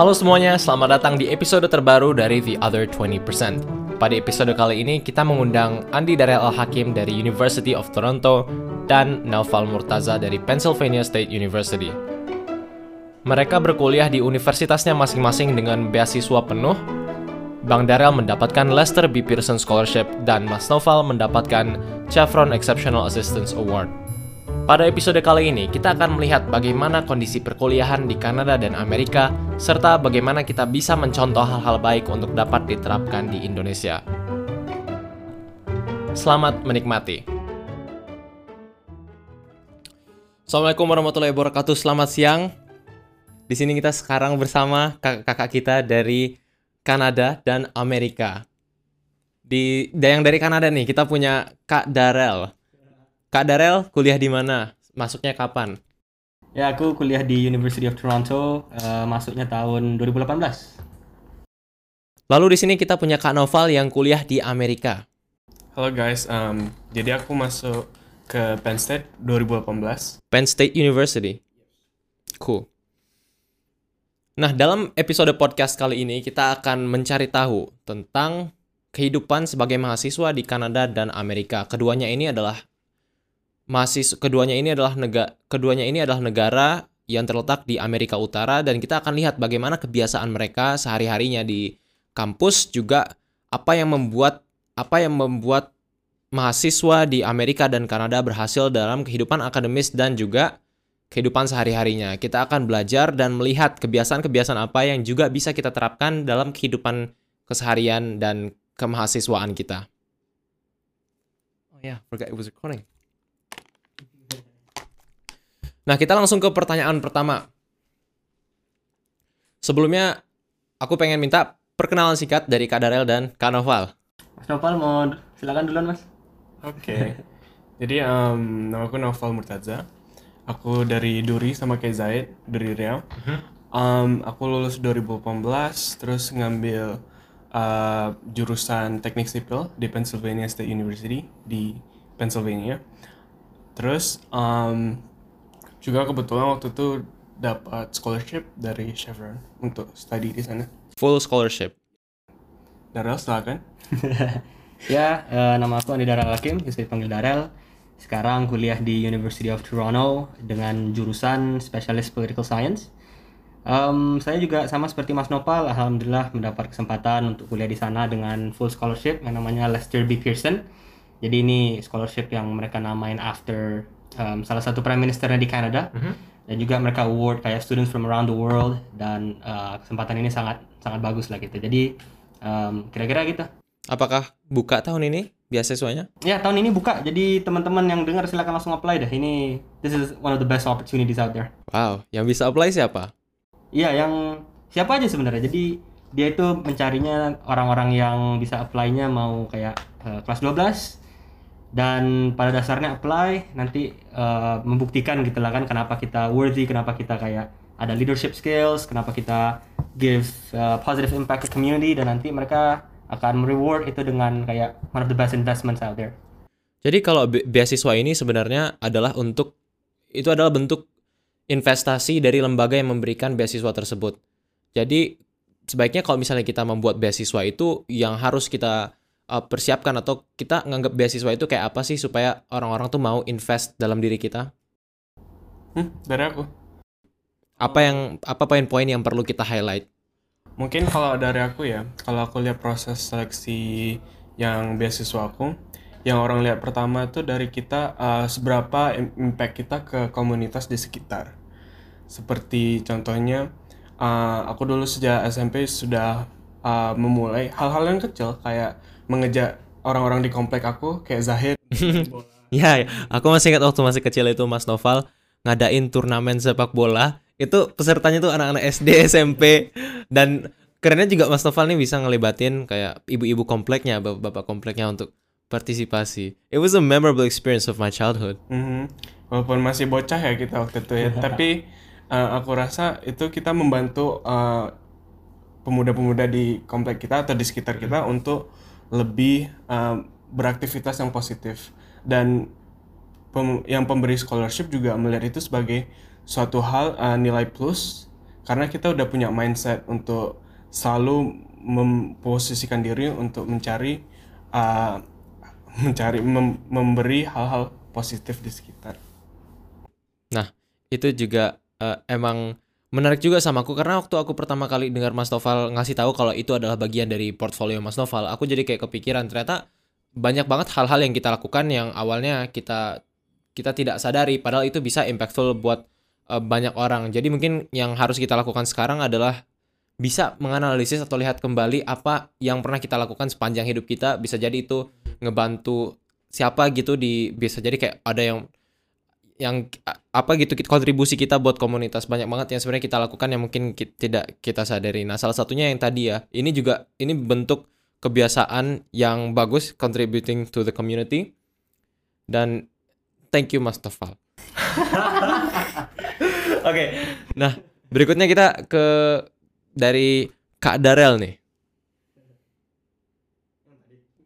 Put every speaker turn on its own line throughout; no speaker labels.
Halo semuanya, selamat datang di episode terbaru dari The Other 20%. Pada episode kali ini, kita mengundang Andi Darel Al-Hakim dari University of Toronto dan Naufal Murtaza dari Pennsylvania State University. Mereka berkuliah di universitasnya masing-masing dengan beasiswa penuh. Bang Darel mendapatkan Lester B. Pearson Scholarship dan Mas Naufal mendapatkan Chevron Exceptional Assistance Award. Pada episode kali ini, kita akan melihat bagaimana kondisi perkuliahan di Kanada dan Amerika, serta bagaimana kita bisa mencontoh hal-hal baik untuk dapat diterapkan di Indonesia. Selamat menikmati. Assalamualaikum warahmatullahi wabarakatuh. Selamat siang. Di sini kita sekarang bersama kakak-kakak kita dari Kanada dan Amerika. Di yang dari Kanada nih, kita punya Kak Darel. Kak Darel kuliah di mana? Masuknya kapan?
Ya, aku kuliah di University of Toronto, uh, masuknya tahun 2018.
Lalu di sini kita punya Kak Noval yang kuliah di Amerika.
Halo guys, um, jadi aku masuk ke Penn State 2018.
Penn State University. Cool. Nah, dalam episode podcast kali ini kita akan mencari tahu tentang kehidupan sebagai mahasiswa di Kanada dan Amerika. Keduanya ini adalah mahasiswa keduanya ini adalah negara keduanya ini adalah negara yang terletak di Amerika Utara dan kita akan lihat bagaimana kebiasaan mereka sehari-harinya di kampus juga apa yang membuat apa yang membuat mahasiswa di Amerika dan Kanada berhasil dalam kehidupan akademis dan juga kehidupan sehari-harinya. Kita akan belajar dan melihat kebiasaan-kebiasaan apa yang juga bisa kita terapkan dalam kehidupan keseharian dan kemahasiswaan kita. Oh ya, yeah, forgot it was recording. Nah, kita langsung ke pertanyaan pertama. Sebelumnya, aku pengen minta perkenalan singkat dari Kak Darel dan Kak Noval.
Mas Noval mau silakan duluan, Mas.
Oke. Okay. Jadi um, nama aku Noval Murtaza. Aku dari Duri sama kayak Zaid dari Riau. Um, aku lulus 2018 terus ngambil uh, jurusan teknik sipil di Pennsylvania State University di Pennsylvania. Terus um, juga kebetulan waktu itu dapat scholarship dari Chevron untuk study di sana.
Full scholarship.
Darel silakan.
ya, uh, nama aku Andi Darel Hakim, bisa dipanggil Darel. Sekarang kuliah di University of Toronto dengan jurusan Specialist Political Science. Um, saya juga sama seperti Mas Nopal, alhamdulillah mendapat kesempatan untuk kuliah di sana dengan full scholarship yang namanya Lester B. Pearson. Jadi ini scholarship yang mereka namain after um, salah satu prime ministernya di Canada mm -hmm. dan juga mereka award kayak students from around the world. Dan uh, kesempatan ini sangat sangat bagus lah gitu. Jadi um, kira-kira gitu.
Apakah buka tahun ini beasiswanya
ya tahun ini buka. Jadi teman-teman yang dengar silakan langsung apply deh. Ini this is one of the best opportunities out there.
Wow yang bisa apply siapa?
Iya yang siapa aja sebenarnya. Jadi dia itu mencarinya orang-orang yang bisa apply-nya mau kayak uh, kelas 12 dan pada dasarnya apply nanti uh, membuktikan gitu lah kan kenapa kita worthy kenapa kita kayak ada leadership skills kenapa kita give uh, positive impact to community dan nanti mereka akan reward itu dengan kayak one of the best investments out there.
Jadi kalau be beasiswa ini sebenarnya adalah untuk itu adalah bentuk investasi dari lembaga yang memberikan beasiswa tersebut. Jadi sebaiknya kalau misalnya kita membuat beasiswa itu yang harus kita uh, persiapkan atau kita nganggap beasiswa itu kayak apa sih supaya orang-orang tuh mau invest dalam diri kita?
Hmm, dari aku.
Apa yang apa poin-poin yang perlu kita highlight?
Mungkin kalau dari aku ya, kalau aku lihat proses seleksi yang beasiswa aku, yang orang lihat pertama itu dari kita uh, seberapa impact kita ke komunitas di sekitar. Seperti contohnya, uh, aku dulu sejak SMP sudah uh, memulai hal-hal yang kecil kayak mengejar orang-orang di komplek aku kayak Zahid.
ya, aku masih ingat waktu masih kecil itu Mas Noval ngadain turnamen sepak bola. Itu pesertanya tuh anak-anak SD, SMP dan kerennya juga Mas Noval nih bisa ngelibatin kayak ibu-ibu kompleknya, bapak-bapak kompleknya untuk partisipasi. It was a memorable experience of my childhood.
Mm -hmm. Walaupun masih bocah ya kita waktu itu ya, tapi uh, aku rasa itu kita membantu uh, pemuda-pemuda di komplek kita atau di sekitar kita untuk lebih uh, beraktivitas yang positif dan pem yang pemberi scholarship juga melihat itu sebagai suatu hal uh, nilai plus karena kita udah punya mindset untuk selalu memposisikan diri untuk mencari uh, mencari mem- memberi hal-hal positif di sekitar.
Nah, itu juga uh, emang menarik juga sama aku karena waktu aku pertama kali dengar Mas Noval ngasih tahu kalau itu adalah bagian dari portfolio Mas Noval, aku jadi kayak kepikiran ternyata banyak banget hal-hal yang kita lakukan yang awalnya kita kita tidak sadari padahal itu bisa impactful buat uh, banyak orang. Jadi mungkin yang harus kita lakukan sekarang adalah bisa menganalisis atau lihat kembali apa yang pernah kita lakukan sepanjang hidup kita bisa jadi itu ngebantu siapa gitu di bisa jadi kayak ada yang yang apa gitu kontribusi kita buat komunitas banyak banget yang sebenarnya kita lakukan yang mungkin kita, tidak kita sadari. Nah, salah satunya yang tadi ya. Ini juga ini bentuk kebiasaan yang bagus contributing to the community. Dan thank you Mas Tofal. Oke. okay. Nah, berikutnya kita ke dari Kak Darel nih.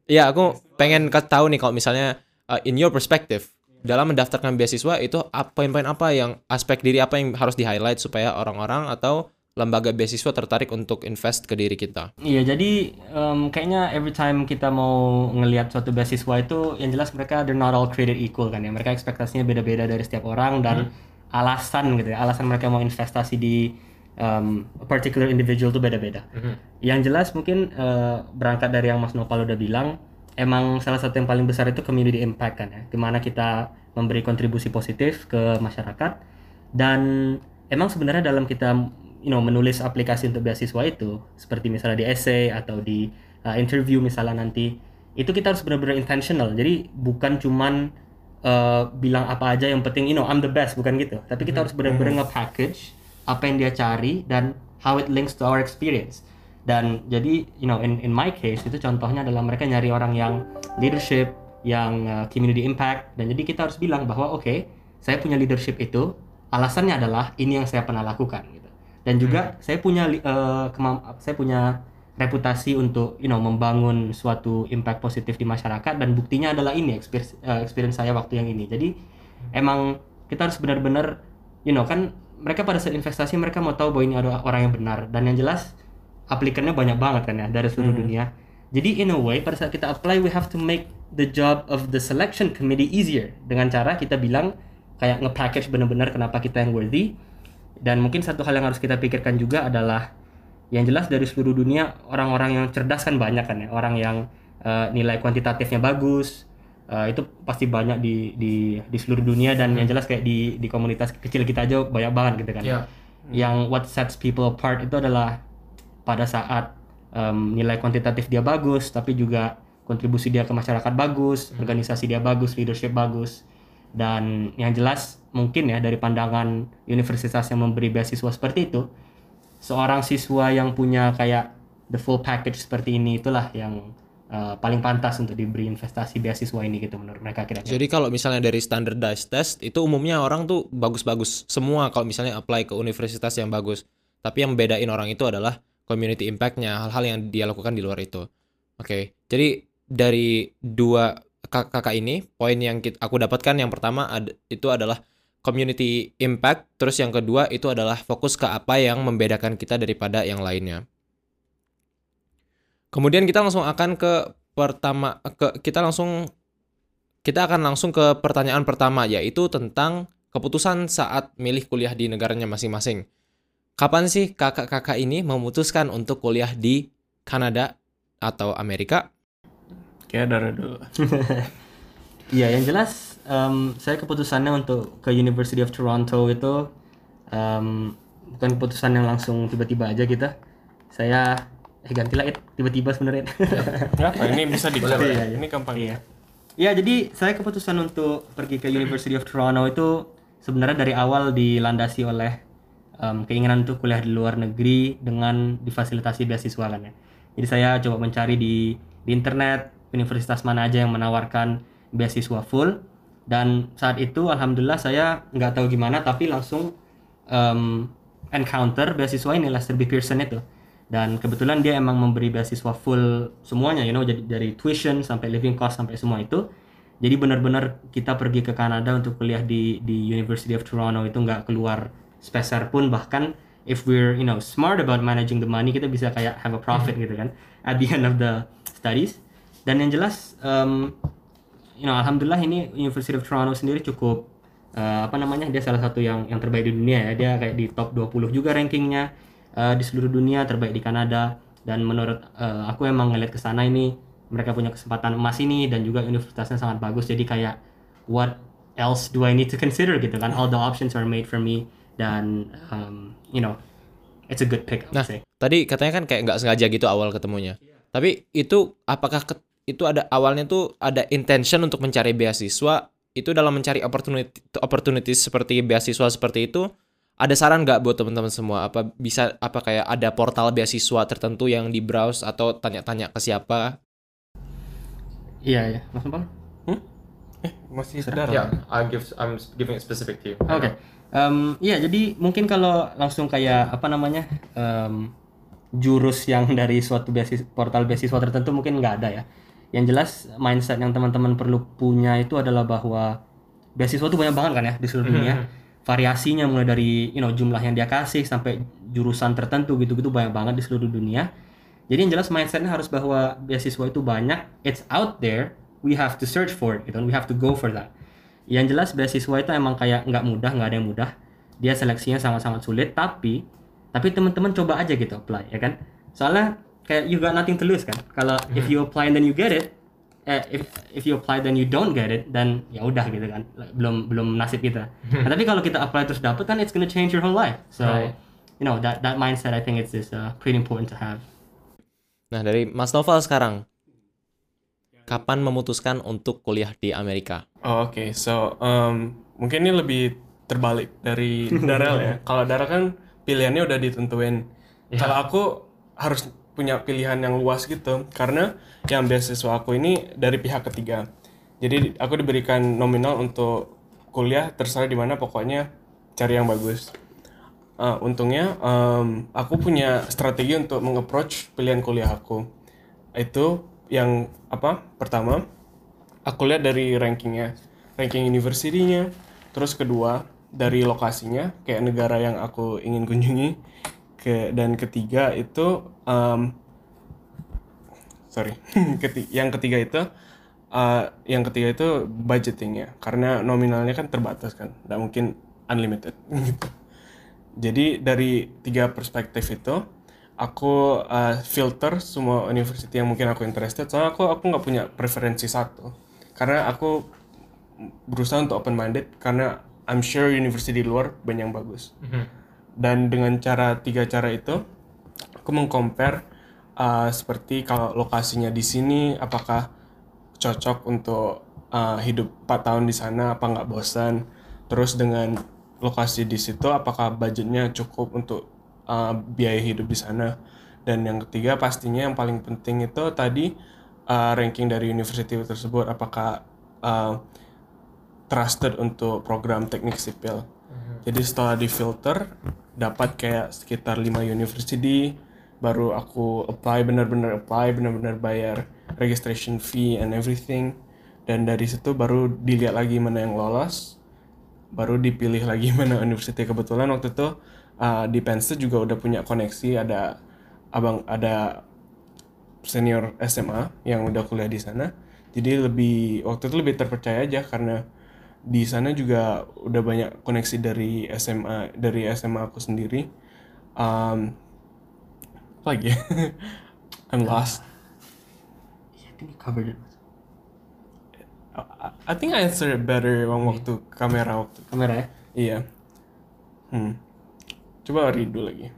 Ya, aku pengen tahu nih kalau misalnya uh, in your perspective dalam mendaftarkan beasiswa itu apa poin-poin apa yang aspek diri apa yang harus di highlight supaya orang-orang atau lembaga beasiswa tertarik untuk invest ke diri kita.
Iya, jadi um, kayaknya every time kita mau ngelihat suatu beasiswa itu yang jelas mereka they're not all created equal kan ya. Mereka ekspektasinya beda-beda dari setiap orang dan hmm. alasan gitu ya. Alasan mereka mau investasi di um, particular individual itu beda-beda. Hmm. Yang jelas mungkin uh, berangkat dari yang Mas Nopal udah bilang emang salah satu yang paling besar itu community impact kan ya. Gimana kita memberi kontribusi positif ke masyarakat. Dan emang sebenarnya dalam kita you know menulis aplikasi untuk beasiswa itu seperti misalnya di essay atau di uh, interview misalnya nanti itu kita harus benar-benar intentional. Jadi bukan cuman uh, bilang apa aja yang penting you know I'm the best bukan gitu. Tapi kita hmm. harus benar-benar hmm. nge-package apa yang dia cari dan how it links to our experience dan jadi you know in in my case itu contohnya adalah mereka nyari orang yang leadership yang uh, community impact. Dan jadi kita harus bilang bahwa oke okay, saya punya leadership itu alasannya adalah ini yang saya pernah lakukan gitu. Dan juga hmm. saya punya uh, saya punya reputasi untuk you know membangun suatu impact positif di masyarakat. Dan buktinya adalah ini experience, uh, experience saya waktu yang ini. Jadi emang kita harus benar-benar you know kan mereka pada saat investasi mereka mau tahu bahwa ini ada orang yang benar. Dan yang jelas aplikannya banyak banget kan ya dari seluruh hmm. dunia. Jadi in a way pada saat kita apply we have to make the job of the selection committee easier dengan cara kita bilang kayak nge-package benar-benar kenapa kita yang worthy. Dan mungkin satu hal yang harus kita pikirkan juga adalah yang jelas dari seluruh dunia orang-orang yang cerdas kan banyak kan ya, orang yang uh, nilai kuantitatifnya bagus. Uh, itu pasti banyak di di di seluruh dunia dan hmm. yang jelas kayak di di komunitas kecil kita aja banyak banget gitu kan. Yeah. Yang what sets people apart itu adalah pada saat um, nilai kuantitatif dia bagus tapi juga kontribusi dia ke masyarakat bagus hmm. organisasi dia bagus leadership bagus dan yang jelas mungkin ya dari pandangan universitas yang memberi beasiswa seperti itu seorang siswa yang punya kayak the full package seperti ini itulah yang uh, paling pantas untuk diberi investasi beasiswa ini gitu menurut mereka kira-kira.
Jadi kalau misalnya dari standardized test itu umumnya orang tuh bagus-bagus semua kalau misalnya apply ke universitas yang bagus. Tapi yang bedain orang itu adalah community impactnya hal-hal yang dia lakukan di luar itu oke okay. jadi dari dua kakak ini poin yang aku dapatkan yang pertama ad, itu adalah community impact terus yang kedua itu adalah fokus ke apa yang membedakan kita daripada yang lainnya kemudian kita langsung akan ke pertama ke kita langsung kita akan langsung ke pertanyaan pertama yaitu tentang keputusan saat milih kuliah di negaranya masing-masing Kapan sih kakak-kakak ini memutuskan untuk kuliah di Kanada atau Amerika?
Kayak dari dulu.
Iya, yang jelas um, saya keputusannya untuk ke University of Toronto itu um, bukan keputusan yang langsung tiba-tiba aja kita. Saya eh gantilah it tiba-tiba sebenarnya.
Kenapa? Ini bisa di ya, ya. Ini gampang
ya. Ya, jadi saya keputusan untuk pergi ke University of Toronto itu sebenarnya dari awal dilandasi oleh um, keinginan untuk kuliah di luar negeri dengan difasilitasi beasiswa kan ya. Jadi saya coba mencari di di internet universitas mana aja yang menawarkan beasiswa full. Dan saat itu alhamdulillah saya nggak tahu gimana tapi langsung um, encounter beasiswa ini Lester B. Pearson itu. Dan kebetulan dia emang memberi beasiswa full semuanya you know jadi dari tuition sampai living cost sampai semua itu. Jadi benar-benar kita pergi ke Kanada untuk kuliah di di University of Toronto itu nggak keluar speser pun bahkan if we're you know smart about managing the money kita bisa kayak have a profit gitu kan at the end of the studies. Dan yang jelas um, you know alhamdulillah ini University of Toronto sendiri cukup uh, apa namanya dia salah satu yang yang terbaik di dunia ya. Dia kayak di top 20 juga rankingnya uh, di seluruh dunia terbaik di Kanada. Dan menurut uh, aku emang ngeliat ke sana ini mereka punya kesempatan emas ini dan juga universitasnya sangat bagus. Jadi kayak what else do I need to consider gitu kan? All the options are made for me dan um, you know it's a good pick I would
Nah,
say.
tadi katanya kan kayak nggak sengaja gitu awal ketemunya. Tapi itu apakah ke- itu ada awalnya tuh ada intention untuk mencari beasiswa? Itu dalam mencari opportunity opportunities seperti beasiswa seperti itu ada saran nggak buat teman-teman semua? Apa bisa apa kayak ada portal beasiswa tertentu yang di browse atau tanya-tanya ke siapa?
Iya ya mas Nopal
Eh, masih saudara.
I give I'm giving it specific to you.
Oke. Em, iya, jadi mungkin kalau langsung kayak apa namanya em, jurus yang dari suatu beasiswa, portal beasiswa tertentu mungkin nggak ada ya. Yang jelas mindset yang teman-teman perlu punya itu adalah bahwa beasiswa itu banyak banget kan ya di seluruh dunia. Variasinya mulai dari you know jumlah yang dia kasih sampai jurusan tertentu gitu-gitu banyak banget di seluruh dunia. Jadi yang jelas mindsetnya harus bahwa beasiswa itu banyak, it's out there, we have to search for it, gitu, we have to go for that yang jelas beasiswa itu emang kayak nggak mudah nggak ada yang mudah. Dia seleksinya sangat-sangat sulit tapi tapi teman-teman coba aja gitu apply ya kan? Soalnya kayak you got nothing to lose kan? Kalau if you apply and then you get it eh, if if you apply then you don't get it dan ya udah gitu kan? Belum belum nasib kita. Nah, tapi kalau kita apply terus dapet kan it's gonna change your whole life. So
Right.
you know that that mindset I think it's is uh, pretty important to have.
Nah dari Mas Noval sekarang kapan memutuskan untuk kuliah di Amerika
Oh, Oke, so um, mungkin ini lebih terbalik dari Darel ya. Kalau Darel kan pilihannya udah ditentuin. Kalau aku harus punya pilihan yang luas gitu, karena yang beasiswa aku ini dari pihak ketiga. Jadi aku diberikan nominal untuk kuliah terserah di mana pokoknya cari yang bagus. Uh, untungnya um, aku punya strategi untuk mengapproach pilihan kuliah aku. Itu yang apa? Pertama, aku lihat dari rankingnya ranking university-nya. Terus kedua dari lokasinya kayak negara yang aku ingin kunjungi. Ke dan ketiga itu um, sorry yang ketiga itu uh, yang ketiga itu budgetingnya. Karena nominalnya kan terbatas kan nggak mungkin unlimited. Jadi dari tiga perspektif itu aku uh, filter semua university yang mungkin aku interested. Soalnya aku aku nggak punya preferensi satu. Karena aku berusaha untuk open minded karena I'm sure university di luar banyak yang bagus. Dan dengan cara tiga cara itu aku mengcompare uh, seperti kalau lokasinya di sini apakah cocok untuk uh, hidup 4 tahun di sana apa nggak bosan. Terus dengan lokasi di situ apakah budgetnya cukup untuk uh, biaya hidup di sana. Dan yang ketiga pastinya yang paling penting itu tadi uh, ranking dari university tersebut apakah uh, trusted untuk program teknik sipil. Jadi setelah difilter dapat kayak sekitar 5 university baru aku apply benar-benar apply benar-benar bayar registration fee and everything. Dan dari situ baru dilihat lagi mana yang lolos baru dipilih lagi mana university kebetulan waktu itu uh, di Penn State juga udah punya koneksi. Ada abang ada senior SMA yang udah kuliah di sana. Jadi lebih waktu itu lebih terpercaya aja karena di sana juga udah banyak koneksi dari SMA dari SMA aku sendiri. Um, apa lagi ya? I'm lost.
I think you covered it.
I, I think I answered it better waktu waktu kamera waktu.
Kamera ya?
Iya. Hmm coba redo lagi.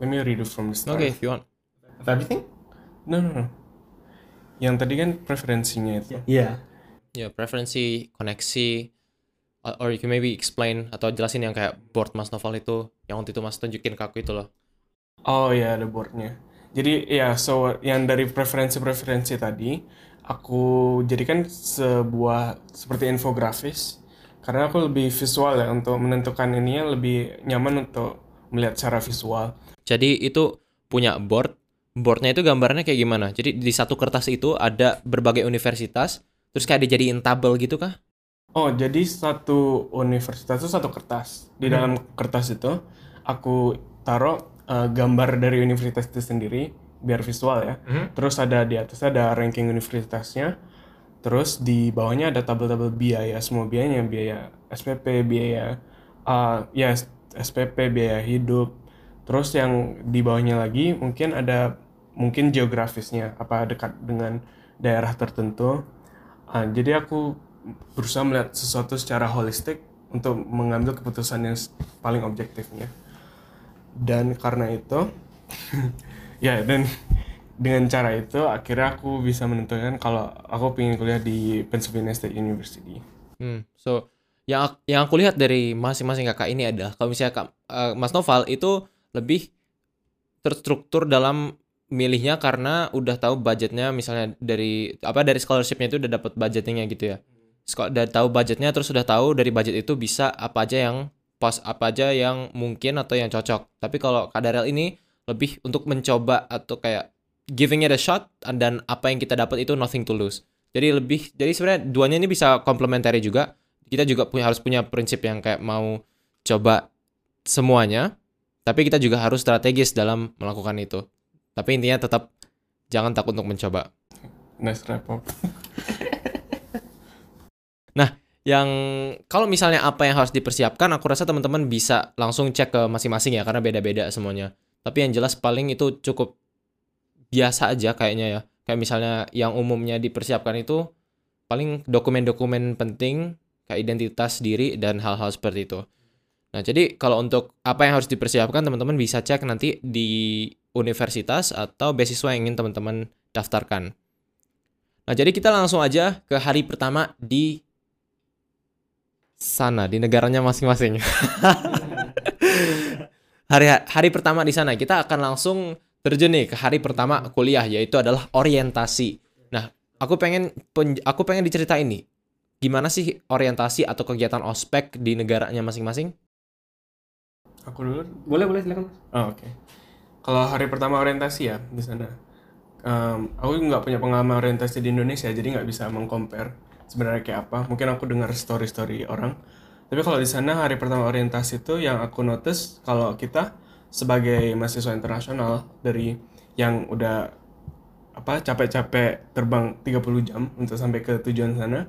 Let me redo from the start.
Oke if you want.
Of everything?
No no no. Yang tadi kan preferensinya itu.
Iya
Ya, preferensi, koneksi, or- you can maybe explain atau jelasin yang kayak board Mas Novel itu, yang waktu itu Mas tunjukin ke aku itu loh.
Oh ya ada boardnya. Jadi ya so yang dari preferensi-preferensi tadi aku jadikan sebuah seperti infografis. Karena aku lebih visual ya untuk menentukan ininya lebih nyaman untuk melihat secara visual.
Jadi itu punya board, boardnya itu gambarnya kayak gimana? Jadi di satu kertas itu ada berbagai universitas, terus kayak dijadiin tabel gitu kah?
Oh jadi satu universitas itu satu kertas. Di dalam kertas itu aku taruh uh, gambar dari universitas itu sendiri biar visual ya. Terus ada di atasnya ada ranking universitasnya. Terus di bawahnya ada tabel-tabel biaya semua biayanya, biaya SPP, biaya uh, ya SPP, biaya hidup. Terus yang di bawahnya lagi mungkin ada mungkin geografisnya apa dekat dengan daerah tertentu. Uh, jadi aku berusaha melihat sesuatu secara holistik untuk mengambil keputusan yang paling objektifnya. Dan karena itu ya dan dengan cara itu akhirnya aku bisa menentukan kalau aku pengen kuliah di Pennsylvania State University.
Hmm, so yang yang aku lihat dari masing-masing kakak ini adalah kalau misalnya kak, eh, Mas Noval itu lebih terstruktur dalam milihnya karena udah tahu budgetnya misalnya dari apa dari scholarshipnya itu udah dapat budgetnya gitu ya. Udah tahu budgetnya terus udah tahu dari budget itu bisa apa aja yang pas apa aja yang mungkin atau yang cocok. Tapi kalau Kak Darel ini lebih untuk mencoba atau kayak giving it a shot dan apa yang kita dapat itu nothing to lose. Jadi lebih jadi sebenarnya duanya ini bisa complementary juga. Kita juga punya harus punya prinsip yang kayak mau coba semuanya, tapi kita juga harus strategis dalam melakukan itu. Tapi intinya tetap jangan takut untuk mencoba.
Nice wrap up.
Yang kalau misalnya apa yang harus dipersiapkan, aku rasa teman-teman bisa langsung cek ke masing-masing ya karena beda-beda semuanya. Tapi yang jelas paling itu cukup biasa aja kayaknya ya. Kayak misalnya yang umumnya dipersiapkan itu paling dokumen-dokumen penting kayak identitas diri dan hal-hal seperti itu. Nah, jadi kalau untuk apa yang harus dipersiapkan teman-teman bisa cek nanti di universitas atau beasiswa yang ingin teman-teman daftarkan. Nah, jadi kita langsung aja ke hari pertama di sana di negaranya masing-masing. hari hari pertama di sana kita akan langsung terjun nih ke hari pertama kuliah yaitu adalah orientasi. Nah, aku pengen pen- aku pengen diceritain nih gimana sih orientasi atau kegiatan ospek di negaranya masing-masing?
Aku dulu.
Boleh boleh silakan. Mas.
Oh, Oke. Kalau hari pertama orientasi ya di sana. Em, aku nggak punya pengalaman orientasi di Indonesia, jadi nggak bisa mengcompare sebenarnya kayak apa. Mungkin aku dengar story-story orang. Tapi kalau di sana hari pertama orientasi itu yang aku notice kalau kita sebagai mahasiswa internasional dari yang udah apa capek-capek terbang 30 jam untuk sampai ke tujuan sana,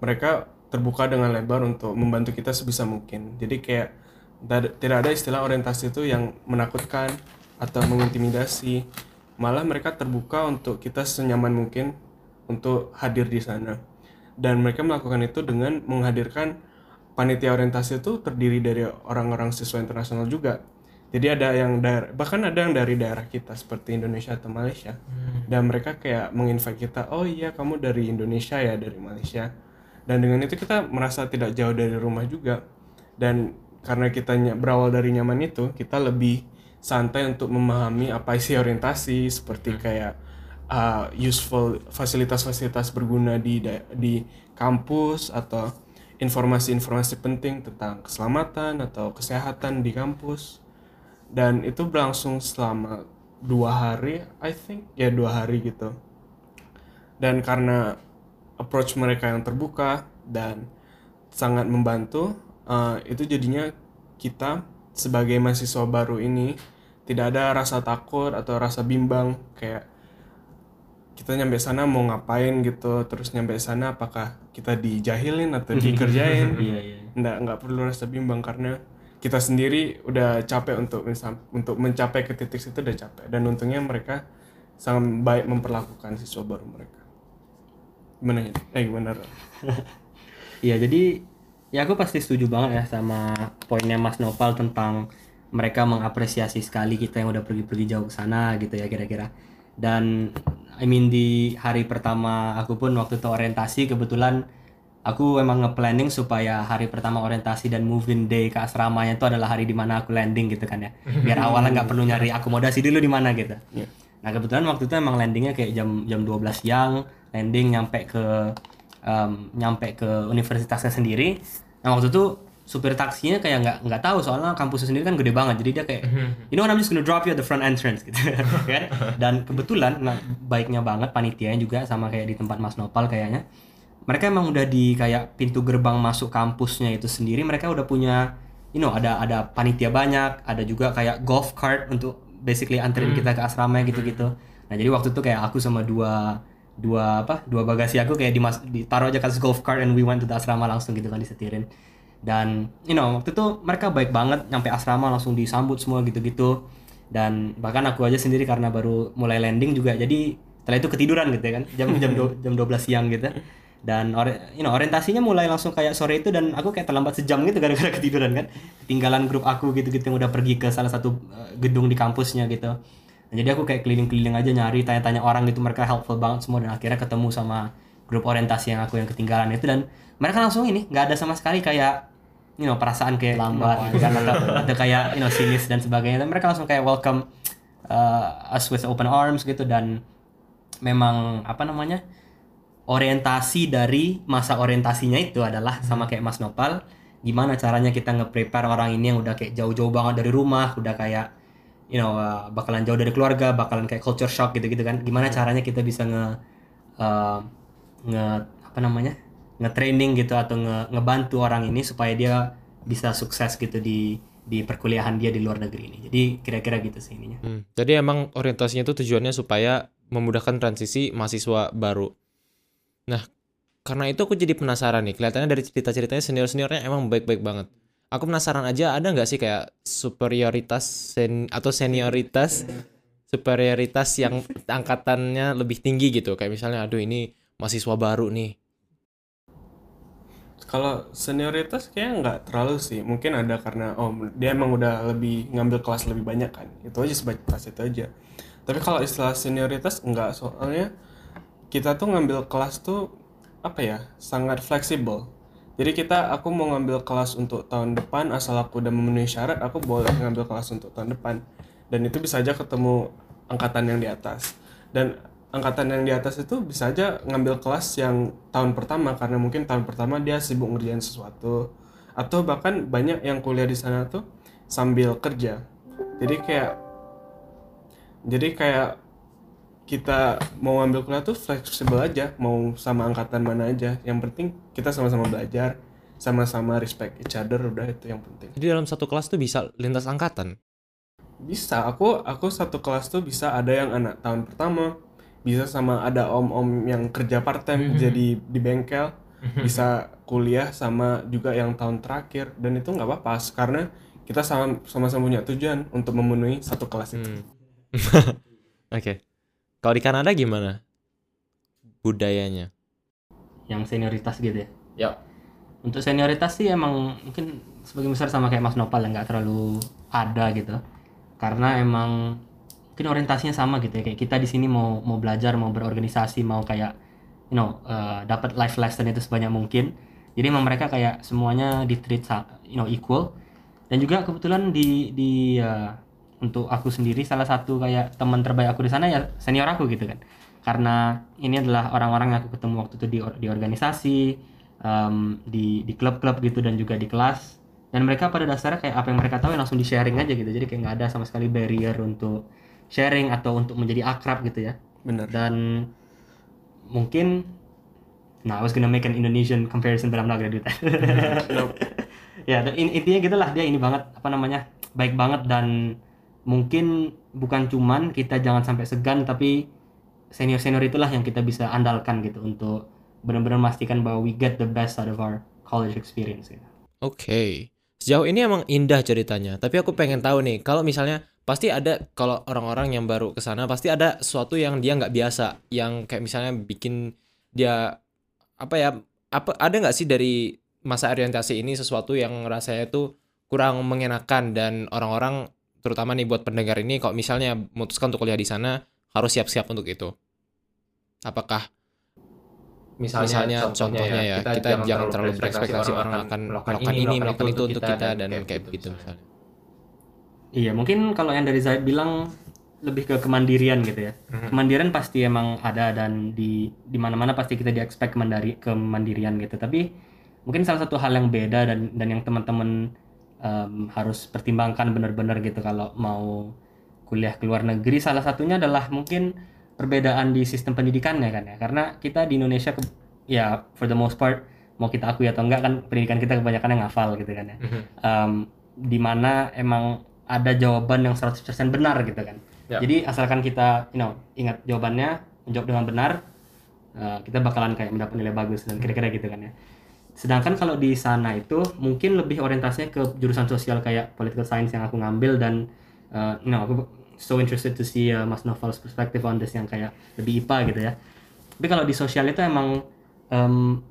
mereka terbuka dengan lebar untuk membantu kita sebisa mungkin. Jadi kayak tidak ada istilah orientasi itu yang menakutkan atau mengintimidasi. Malah mereka terbuka untuk kita senyaman mungkin untuk hadir di sana. Dan mereka melakukan itu dengan menghadirkan panitia orientasi itu terdiri dari orang-orang siswa internasional juga. Jadi ada yang daerah, bahkan ada yang dari daerah kita seperti Indonesia atau Malaysia. Dan mereka kayak menginvite kita, oh iya kamu dari Indonesia ya, dari Malaysia. Dan dengan itu kita merasa tidak jauh dari rumah juga. Dan karena kita berawal dari nyaman itu, kita lebih santai untuk memahami apa isi orientasi, seperti kayak uh, useful fasilitas-fasilitas berguna di di kampus atau informasi-informasi penting tentang keselamatan atau kesehatan di kampus. Dan itu berlangsung selama dua hari I think. Ya dua hari gitu. Dan karena approach mereka yang terbuka dan sangat membantu uh, itu jadinya kita sebagai mahasiswa baru ini tidak ada rasa takut atau rasa bimbang kayak kita nyampe sana mau ngapain gitu terus nyampe sana apakah kita dijahilin atau dikerjain?
Iya iya.
nggak nggak perlu rasa bimbang karena kita sendiri udah capek untuk untuk mencapai ke titik situ udah capek. Dan untungnya mereka sangat baik memperlakukan siswa baru mereka gimana ya eh gimana?
Iya jadi ya aku pasti setuju banget ya sama poinnya Mas Nopal tentang mereka mengapresiasi sekali kita yang udah pergi-pergi jauh ke sana gitu ya kira-kira. Dan I mean di hari pertama aku pun waktu itu orientasi kebetulan aku emang nge-planning supaya hari pertama orientasi dan moving day ke asramanya itu adalah hari di mana aku landing gitu kan ya. Biar awalnya nggak perlu nyari akomodasi dulu di mana gitu.
Iya.
Nah kebetulan waktu itu emang landingnya kayak jam jam 12 siang, landing nyampe ke em, nyampe ke universitasnya sendiri. Nah waktu itu supir taksinya kayak nggak nggak tahu soalnya kampusnya sendiri kan gede banget, jadi dia kayak, you know what I'm just gonna drop you at the front entrance gitu, kan? Dan kebetulan, nah baiknya banget panitianya juga sama kayak di tempat Mas Nopal kayaknya, mereka emang udah di kayak pintu gerbang masuk kampusnya itu sendiri, mereka udah punya you know ada ada panitia banyak ada juga kayak golf cart untuk basically anterin kita ke asrama gitu-gitu. Nah jadi waktu itu kayak aku sama dua dua apa dua bagasi aku kayak dimas ditaruh aja ke golf cart and we went to the asrama langsung gitu kan disetirin. Dan you know waktu itu mereka baik banget nyampe asrama langsung disambut semua gitu-gitu. Dan bahkan aku aja sendiri karena baru mulai landing juga jadi setelah itu ketiduran gitu ya kan jam jam do- jam 12 siang gitu. Dan ori- you know, orientasinya mulai langsung kayak sore itu dan aku kayak terlambat sejam gitu gara-gara ketiduran kan. Ketinggalan grup aku gitu-gitu yang udah pergi ke salah satu uh, gedung di kampusnya gitu jadi aku kayak keliling-keliling aja nyari tanya-tanya orang gitu mereka helpful banget semua dan akhirnya ketemu sama grup orientasi yang aku yang ketinggalan itu dan mereka langsung ini nggak ada sama sekali kayak you know perasaan kayak lambat gitu atau, atau kayak you know sinis dan sebagainya. Dan mereka langsung kayak welcome uh, us with open arms gitu dan memang apa namanya orientasi dari masa orientasinya itu adalah sama kayak Mas Nopal gimana caranya kita nge-prepare orang ini yang udah kayak jauh-jauh banget dari rumah udah kayak you know uh, bakalan jauh dari keluarga bakalan kayak culture shock gitu-gitu kan gimana caranya kita bisa nge uh, nge apa namanya nge-training gitu atau nge ngebantu orang ini supaya dia bisa sukses gitu di di perkuliahan dia di luar negeri ini jadi kira-kira gitu sih ininya
Hmm, Jadi emang orientasinya itu tujuannya supaya memudahkan transisi mahasiswa baru. Nah, karena itu aku jadi penasaran nih. Kelihatannya dari cerita-ceritanya senior-seniornya emang baik-baik banget. Aku penasaran aja ada nggak sih kayak superioritas sen atau senioritas superioritas yang angkatannya lebih tinggi gitu. Kayak misalnya aduh ini mahasiswa baru nih.
Kalau senioritas kayaknya nggak terlalu sih. Mungkin ada karena oh dia emang udah lebih ngambil kelas lebih banyak kan. Itu aja sebagai kelas itu aja. Tapi kalau istilah senioritas enggak soalnya kita tuh ngambil kelas tuh apa ya sangat fleksibel. Jadi kita aku mau ngambil kelas untuk tahun depan asal aku udah memenuhi syarat aku boleh ngambil kelas untuk tahun depan. Dan itu bisa aja ketemu angkatan yang di atas. Dan angkatan yang di atas itu bisa aja ngambil kelas yang tahun pertama karena mungkin tahun pertama dia sibuk ngerjain sesuatu atau bahkan banyak yang kuliah di sana tuh sambil kerja. Jadi kayak jadi kayak kita mau ngambil kuliah tuh fleksibel aja, mau sama angkatan mana aja. Yang penting kita sama-sama belajar, sama-sama respect each other udah itu yang penting.
Jadi dalam satu kelas tuh bisa lintas angkatan.
Bisa, aku aku satu kelas tuh bisa ada yang anak tahun pertama, bisa sama ada om-om yang kerja part time jadi di bengkel, bisa kuliah sama juga yang tahun terakhir dan itu nggak apa-apa karena kita sama- sama-sama punya tujuan untuk memenuhi satu kelas itu.
Hmm. Oke. Kalau di Kanada gimana? Budayanya.
yang senioritas gitu ya
Ya.
untuk senioritas sih emang mungkin sebagian besar sama kayak Mas Nopal yang nggak terlalu ada gitu karena emang mungkin orientasinya sama gitu ya kayak kita di sini mau mau belajar mau berorganisasi mau kayak you know eh, dapat life lesson itu sebanyak mungkin jadi emang mereka kayak semuanya di treat you know equal dan juga kebetulan di di eh, untuk aku sendiri salah satu kayak teman terbaik aku di sana ya senior aku gitu kan. Karena ini adalah orang-orang yang aku ketemu waktu itu di di organisasi em, di di klub-klub gitu dan juga di kelas. Dan mereka pada dasarnya kayak apa yang mereka tahu ya langsung di sharing aja gitu. Jadi kayak nggak ada sama sekali barrier untuk sharing atau untuk menjadi akrab gitu ya.
Bener.
dan mungkin nah I was gonna make an Indonesian comparison but I'm not gonna do that. Ya dan in- intinya gitulah. Dia ini banget apa namanya baik banget dan mungkin bukan cuman kita jangan sampai segan tapi senior senior itulah yang kita bisa andalkan gitu untuk benar-benar memastikan bahwa we get the best out of our college experience gitu.
Oke. Sejauh ini emang indah ceritanya, tapi aku pengen tahu nih, kalau misalnya pasti ada kalau orang-orang yang baru ke sana pasti ada sesuatu yang dia nggak biasa, yang kayak misalnya bikin dia apa ya? Apa ada nggak sih dari masa orientasi ini sesuatu yang rasanya tuh kurang mengenakan dan orang-orang terutama nih buat pendengar ini kalau misalnya memutuskan untuk kuliah di sana harus siap-siap untuk itu. Apakah misalnya, contohnya, ya, kita, jangan terlalu berekspektasi orang akan melakukan ini, melakukan itu untuk kita dan kayak begitu misalnya.
Iya, mungkin kalau yang dari Zaid bilang lebih ke kemandirian gitu ya. Kemandirian pasti emang ada dan di di mana-mana pasti kita di expect kemandiri kemandirian gitu. Tapi mungkin salah satu hal yang beda dan dan yang teman-teman em, harus pertimbangkan benar-benar gitu kalau mau kuliah ke luar negeri salah satunya adalah mungkin perbedaan di sistem pendidikannya kan ya. Karena kita di Indonesia ke- ya for the most part mau kita akui atau enggak kan pendidikan kita kebanyakan yang ngafal gitu kan ya. Em, di mana emang ada jawaban yang 100% benar gitu kan.
Ya.
Jadi asalkan kita you know ingat jawabannya, menjawab dengan benar, eh, kita bakalan kayak mendapat nilai bagus dan kira-kira gitu kan ya. Sedangkan kalau di sana itu mungkin lebih orientasinya ke jurusan sosial kayak political science yang aku ngambil dan eh, you aku so interested to see uh, Mas Novel's perspective on this yang kayak lebih IPA gitu ya. Tapi kalau di sosial itu emang em,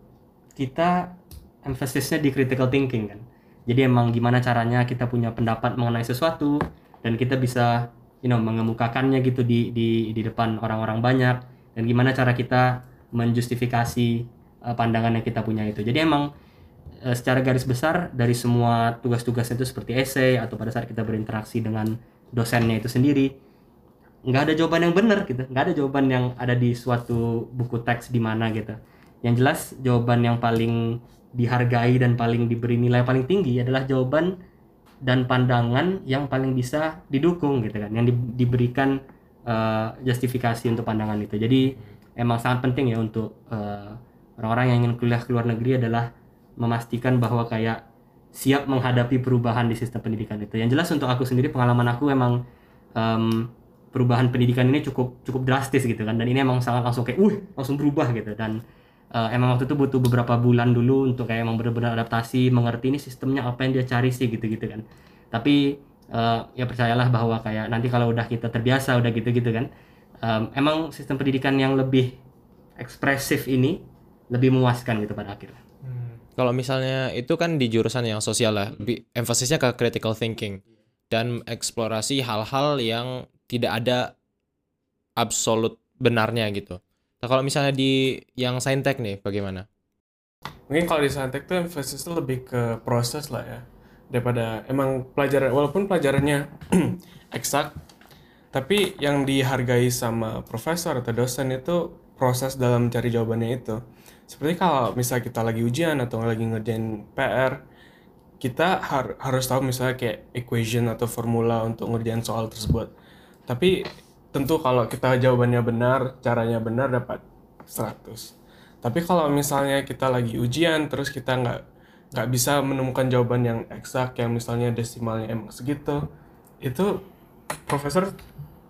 kita emphasisnya di critical thinking kan. Jadi emang gimana caranya kita punya pendapat mengenai sesuatu dan kita bisa you know mengemukakannya gitu di di di depan orang-orang banyak dan gimana cara kita menjustifikasi uh, pandangan yang kita punya itu. Jadi emang uh, secara garis besar dari semua tugas-tugas itu seperti essay atau pada saat kita berinteraksi dengan dosennya itu sendiri nggak ada jawaban yang benar gitu. Nggak ada jawaban yang ada di suatu buku teks di mana gitu. Yang jelas jawaban yang paling dihargai dan paling diberi nilai paling tinggi adalah jawaban dan pandangan yang paling bisa didukung gitu kan. Yang di- diberikan eh, justifikasi untuk pandangan itu. Jadi emang sangat penting ya untuk eh, orang-orang yang ingin kuliah ke luar negeri adalah memastikan bahwa kayak siap menghadapi perubahan di sistem pendidikan itu. Yang jelas untuk aku sendiri pengalaman aku emang em, perubahan pendidikan ini cukup cukup drastis gitu kan. Dan ini emang sangat langsung kayak uh langsung berubah gitu. Dan eh, emang waktu itu butuh beberapa bulan dulu untuk kayak emang benar-benar adaptasi mengerti ini sistemnya apa yang dia cari sih gitu-gitu kan. Tapi eh, ya percayalah bahwa kayak nanti kalau udah kita terbiasa udah gitu-gitu kan em, emang sistem pendidikan yang lebih ekspresif ini lebih memuaskan gitu pada akhirnya
Kalau misalnya itu kan di jurusan yang sosial lah, bi- emphasisnya ke critical thinking dan eksplorasi hal-hal yang tidak ada absolut benarnya gitu. Nah, kalau misalnya di yang saintek nih bagaimana?
Mungkin kalau di Saintek tuh emphasisnya lebih ke proses lah ya. Daripada emang pelajaran walaupun pelajarannya eksak tapi yang dihargai sama profesor atau dosen itu proses dalam mencari jawabannya itu. Seperti kalau misal kita lagi ujian atau lagi ngerjain PR, kita har- harus tahu misalnya kayak equation atau formula untuk ngerjain soal tersebut. Tapi tentu kalau kita jawabannya benar, caranya benar dapat 100. Tapi kalau misalnya kita lagi ujian terus kita nggak nggak bisa menemukan jawaban yang eksak yang misalnya desimalnya emang segitu, itu profesor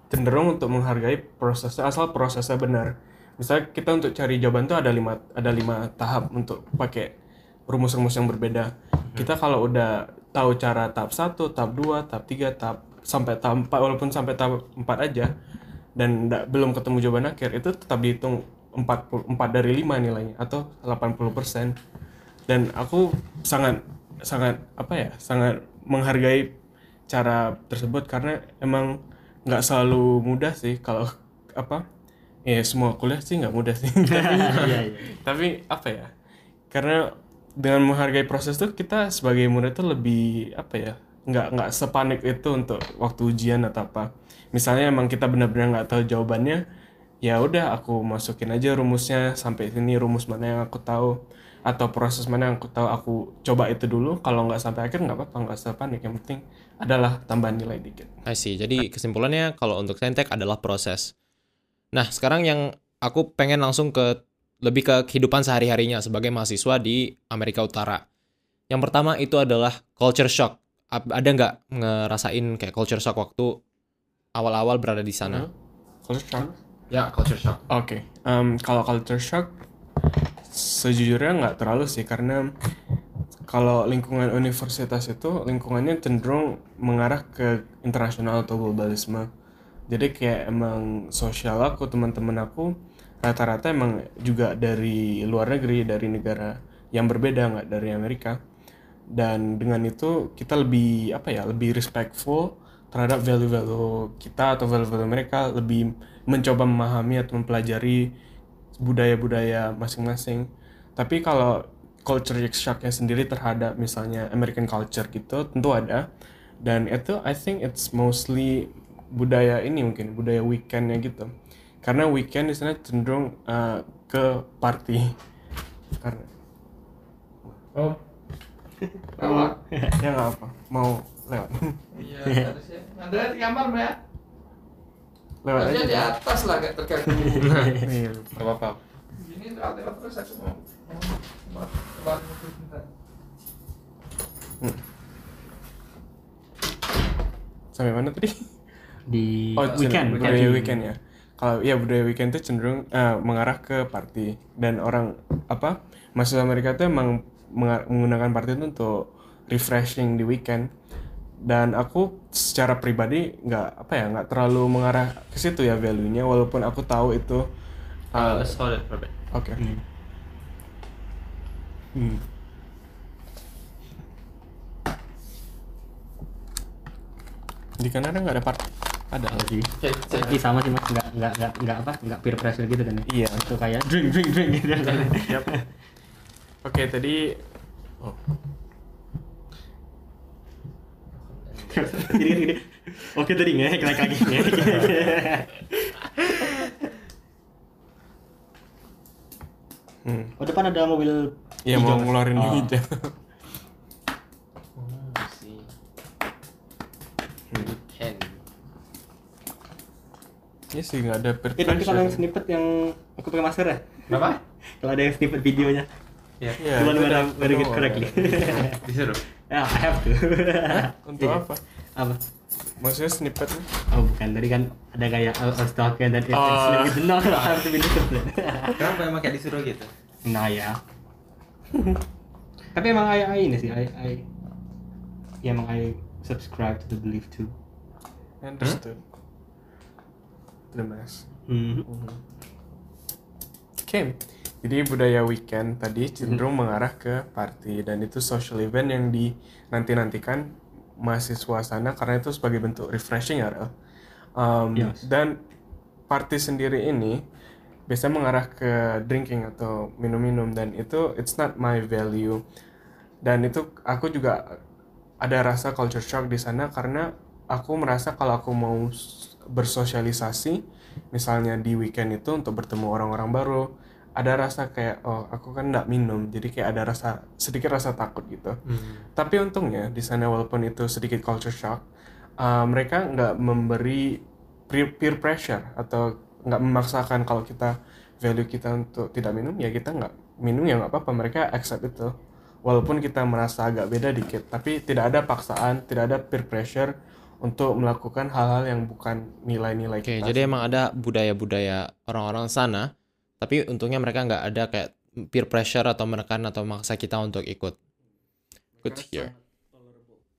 cenderung untuk menghargai prosesnya asal prosesnya benar. Misalnya kita untuk cari jawaban tuh ada lima ada lima tahap untuk pakai rumus-rumus yang berbeda. Kita kalau udah tahu cara tahap 1, tahap 2, tahap 3, tahap sampai tahap 4 walaupun sampai tahap 4 aja dan nggak- belum ketemu jawaban akhir itu tetap dihitung 40, 4 dari 5 nilainya atau 80%. Dan aku sangat sangat apa ya? sangat menghargai cara tersebut karena emang nggak selalu mudah sih kalau apa ya semua kuliah sih nggak mudah sih. Tapi,
Iya, iya.
tapi apa ya? Karena dengan menghargai proses tuh kita sebagai murid tuh lebih apa ya? Nggak nggak sepanik itu untuk waktu ujian atau apa. Misalnya emang kita benar-benar nggak tahu jawabannya ya udah aku masukin aja rumusnya sampai sini rumus mana yang aku tahu atau proses mana yang aku tahu aku coba itu dulu. Kalau nggak sampai akhir nggak apa-apa nggak usah panik. Yang penting adalah tambahan nilai dikit.
I see. Jadi kesimpulannya kalau untuk saintek adalah proses. Nah, sekarang yang aku pengen langsung ke lebih ke kehidupan sehari-harinya sebagai mahasiswa di Amerika Utara. Yang pertama itu adalah culture shock. Ada nggak ngerasain kayak culture shock waktu awal-awal berada di sana?
culture shock
Ya, culture shock.
Oke, em, kalau culture shock sejujurnya nggak terlalu sih karena kalau lingkungan universitas itu lingkungannya cenderung mengarah ke internasional atau globalisme. Jadi kayak emang sosial aku, teman-teman aku rata-rata emang juga dari luar negeri, dari negara yang berbeda nggak dari Amerika. Dan dengan itu kita lebih apa ya, lebih respectful terhadap value-value kita atau value-value mereka, lebih mencoba memahami atau mempelajari budaya-budaya masing-masing. Tapi kalau culture shocknya sendiri terhadap misalnya American culture gitu tentu ada. Dan itu I think it's mostly budaya ini mungkin budaya weekendnya gitu. Karena weekend di sana cenderung uh, ke party. Karena
Oh.
ya nggak apa mau lewat
Iya, harusnya. Ada di kamar, Mbak.
lewat
Harusnya di
aja.
atas lah, kayak terganggu.
Iya,
Gak apa-apa.
Ini lewat-lewat terus aku mau. coba bentar.
sampai mana tadi
di
Oh,
weekend,
budaya weekend ya. Kalau ya budaya weekend itu cenderung eh, mengarah ke party dan orang apa mahasiswa Amerika itu emang menggunakan party itu untuk refreshing di weekend. Dan aku secara pribadi nggak apa ya nggak terlalu mengarah ke situ ya value-nya walaupun aku tahu itu eh,
let's hold it for a bit.
oke.
Hmm.
Hmm. Di Kanada nggak ada party. Ada.
Sih.
Okay,
Tapi sama sih mas, nggak nggak nggak nggak apa, nggak peer pressure gitu kan? ya?
Iya.
Itu kayak drink drink drink gitu.
Yap. Oke, tadi oh,
Jadi gini, oke tadi ngehek lagi lagi ngehek.
hmm.
Oh depan ada mobil.
ya
hijau,
mau ngeluarin
Oh.
hijau.
Oh, see. Weekend.
Iya sih nggak ada peer
Eh tapi kalau yang
pressure.
snippet yang aku pakai masker ya?
Berapa?
Kalau ada yang snippet videonya,
Ya.
Iya,
Cuman wearing it
penuh.
correctly.
Disuruh.
Ya, I have to.
Untuk
Iya.
apa?
Apa?
Maksudnya snippet
Oh bukan, tadi kan ada kayak I was talking dan it's
Oh.
oh. gitu. No, I have to be disciplined.
Kenapa emang kayak disuruh gitu?
nah ya. Tapi emang I, I ini sih, I, I ya emang I subscribe to the belief too.
understood. The mess.
Hmm.
Oke. Jadi budaya weekend tadi cenderung mengarah ke party dan itu social event yang dinanti-nantikan mahasiswa sana karena itu sebagai bentuk refreshing ya. Um,
Yes.
Dan party sendiri ini biasanya mengarah ke drinking atau minum-minum dan itu it's not my value. Dan itu aku juga ada rasa culture shock di sana karena aku merasa kalau aku mau bersosialisasi misalnya di weekend itu untuk bertemu orang-orang baru ada rasa kayak oh aku kan nggak minum jadi kayak ada rasa sedikit rasa takut gitu. Tapi untungnya di sana walaupun itu sedikit culture shock uh, mereka nggak memberi peer, peer pressure atau nggak memaksakan kalau kita value kita untuk tidak minum ya kita nggak minum ya nggak apa-apa mereka accept itu. Walaupun kita merasa agak beda dikit tapi tidak ada paksaan tidak ada peer pressure untuk melakukan hal-hal yang bukan nilai-nilai
Oke,
kita
jadi emang ada budaya-budaya orang-orang sana, tapi untungnya mereka nggak ada kayak peer pressure atau menekan atau memaksa kita untuk ikut. Good to hear.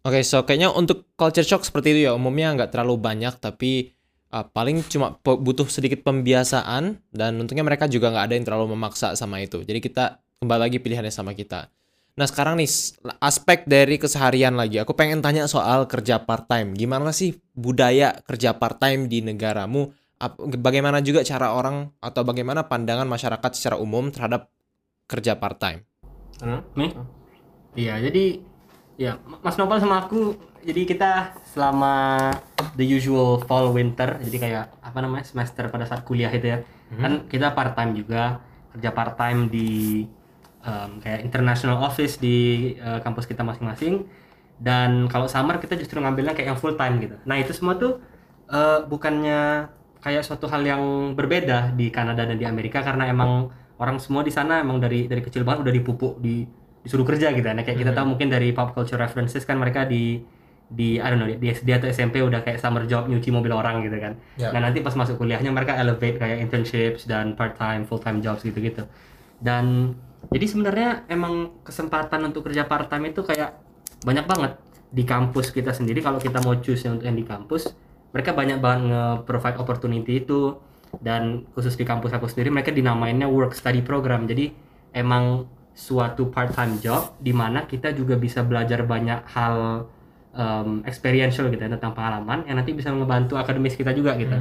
Oke, so kayaknya untuk culture shock seperti itu ya, umumnya nggak terlalu banyak, tapi uh, paling cuma butuh sedikit pembiasaan, dan untungnya mereka juga nggak ada yang terlalu memaksa sama itu. Jadi kita kembali lagi pilihannya sama kita. Nah sekarang nih, aspek dari keseharian lagi, aku pengen tanya soal kerja part-time. Gimana sih budaya kerja part-time di negaramu? Bagaimana juga cara orang atau bagaimana pandangan masyarakat secara umum terhadap kerja part-time?
Hah?
Nih. Iya, jadi ya Mas Nopal sama aku jadi kita selama the usual fall winter jadi kayak apa namanya semester pada saat kuliah itu ya kan kita part time juga kerja part time di em, kayak international office di eh, kampus kita masing-masing. Dan kalau summer kita justru ngambilnya kayak yang full time gitu. Nah itu semua tuh eh, bukannya kayak suatu hal yang berbeda di Kanada dan di Amerika karena emang orang semua di sana emang dari dari kecil banget udah dipupuk di disuruh kerja gitu. Nah kayak kita tahu mungkin dari pop culture references kan mereka di di I don't know di SD atau SMP udah kayak summer job nyuci mobil orang gitu kan.
Ya.
nah nanti pas masuk kuliahnya mereka elevate kayak internships dan part time full time jobs gitu gitu dan jadi sebenarnya emang kesempatan untuk kerja part time itu kayak banyak banget. Di kampus kita sendiri kalau kita mau choose yang untuk yang di kampus mereka banyak banget nge-provide opportunity itu. Dan khusus di kampus aku sendiri mereka dinamainnya work study program. Jadi emang suatu part time job di mana kita juga bisa belajar banyak hal um, experiential gitu ya, tentang pengalaman yang nanti bisa ngebantu akademis kita juga gitu.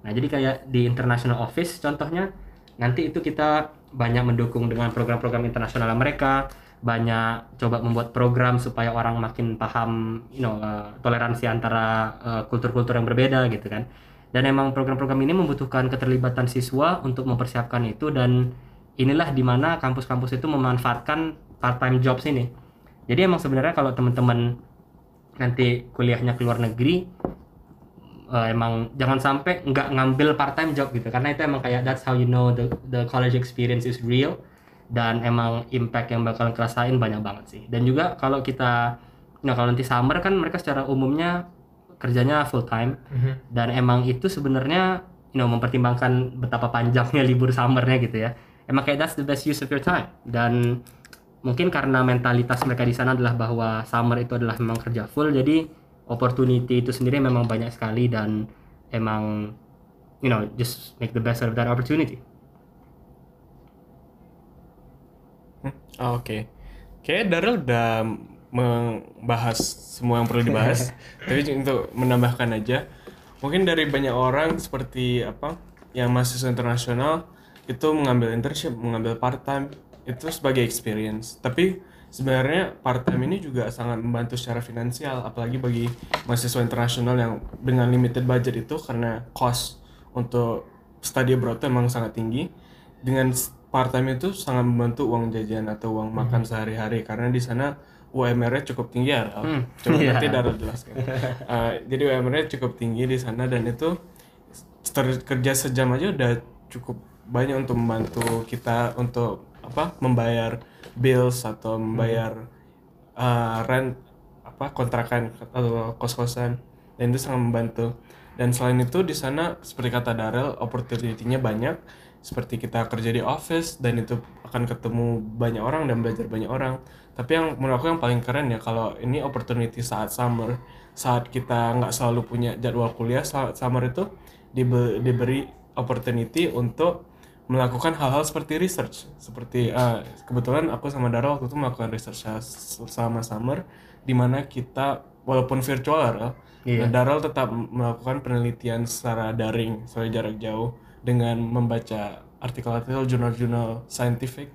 Nah, jadi kayak di international office contohnya nanti itu kita banyak mendukung dengan program-program internasional mereka, banyak coba membuat program supaya orang makin paham, you know, uh, toleransi antara uh, kultur-kultur yang berbeda gitu kan. Dan emang program-program ini membutuhkan keterlibatan siswa untuk mempersiapkan itu dan inilah di mana kampus-kampus itu memanfaatkan part-time jobs ini. Jadi emang sebenarnya kalau teman-teman nanti kuliahnya ke luar negeri eh, emang jangan sampai nggak ngambil part time job gitu. Karena itu emang kayak that's how you know the the college experience is real. Dan emang impact yang bakalan kerasain banyak banget sih. Dan juga kalau kita nah kalau nanti summer kan mereka secara umumnya kerjanya full time
Mhm.
dan emang itu sebenarnya you know mempertimbangkan betapa panjangnya libur summernya gitu ya. Emang kayak that's the best use of your time. Dan mungkin karena mentalitas mereka di sana adalah bahwa summer itu adalah memang kerja full jadi opportunity itu sendiri memang banyak sekali dan emang you know just make the best out of that opportunity
Oh, Oke. Kayaknya Daryl udah membahas semua yang perlu dibahas. Tapi untuk menambahkan aja, mungkin dari banyak orang seperti apa yang mahasiswa internasional itu mengambil internship, mengambil part time itu sebagai experience. Tapi sebenarnya part time ini juga sangat membantu secara finansial, apalagi bagi mahasiswa internasional yang dengan limited budget itu karena cost untuk study abroad itu emang sangat tinggi. Dengan part time itu sangat membantu uang jajan atau uang makan sehari-hari karena di sana UMR-nya cukup tinggi ya.
Hmm,
Coba
iya.
nanti Darul jelaskan. Uh, jadi UMR-nya cukup tinggi di sana dan itu kerja sejam aja udah cukup banyak untuk membantu kita untuk apa membayar bills atau membayar uh, rent apa kontrakan atau kos-kosan. Dan itu sangat membantu. Dan selain itu di sana seperti kata Darel opportunity-nya banyak. Seperti kita kerja di office dan itu akan ketemu banyak orang dan belajar banyak orang. Tapi yang menurut aku yang paling keren ya kalau ini opportunity saat summer saat kita nggak selalu punya jadwal kuliah saat summer itu dibe- diberi opportunity untuk melakukan hal-hal seperti research seperti eh, kebetulan aku sama Dara waktu itu melakukan research selama summer di mana kita walaupun virtual
Iya.
Daryl tetap melakukan penelitian secara daring secara jarak jauh dengan membaca artikel-artikel jurnal-jurnal scientific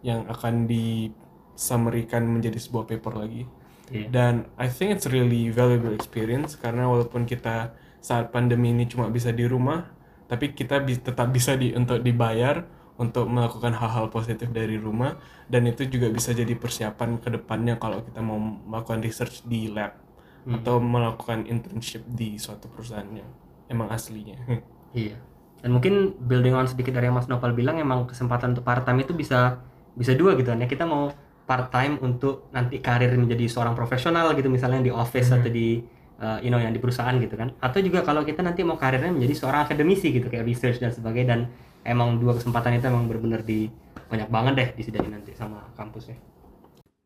yang akan disummarikan menjadi sebuah paper lagi
Iya.
dan I think it's really valuable experience karena walaupun kita saat pandemi ini cuma bisa di rumah tapi kita bi- tetap bisa di untuk dibayar untuk melakukan hal-hal positif dari rumah dan itu juga bisa jadi persiapan ke depannya kalau kita mau melakukan research di lab atau melakukan internship di suatu perusahaan yang emang aslinya.
Iya. Dan mungkin building on sedikit dari yang Mas Novel bilang emang kesempatan untuk part time itu bisa bisa dua gitu kan ya. Kita mau part time untuk nanti karir menjadi seorang profesional gitu misalnya di office atau di uh, you know yang di perusahaan gitu kan. Atau juga kalau kita nanti mau karirnya menjadi seorang akademisi gitu kayak research dan sebagainya dan emang dua kesempatan itu emang benar-benar di banyak banget deh disediain nanti sama kampusnya.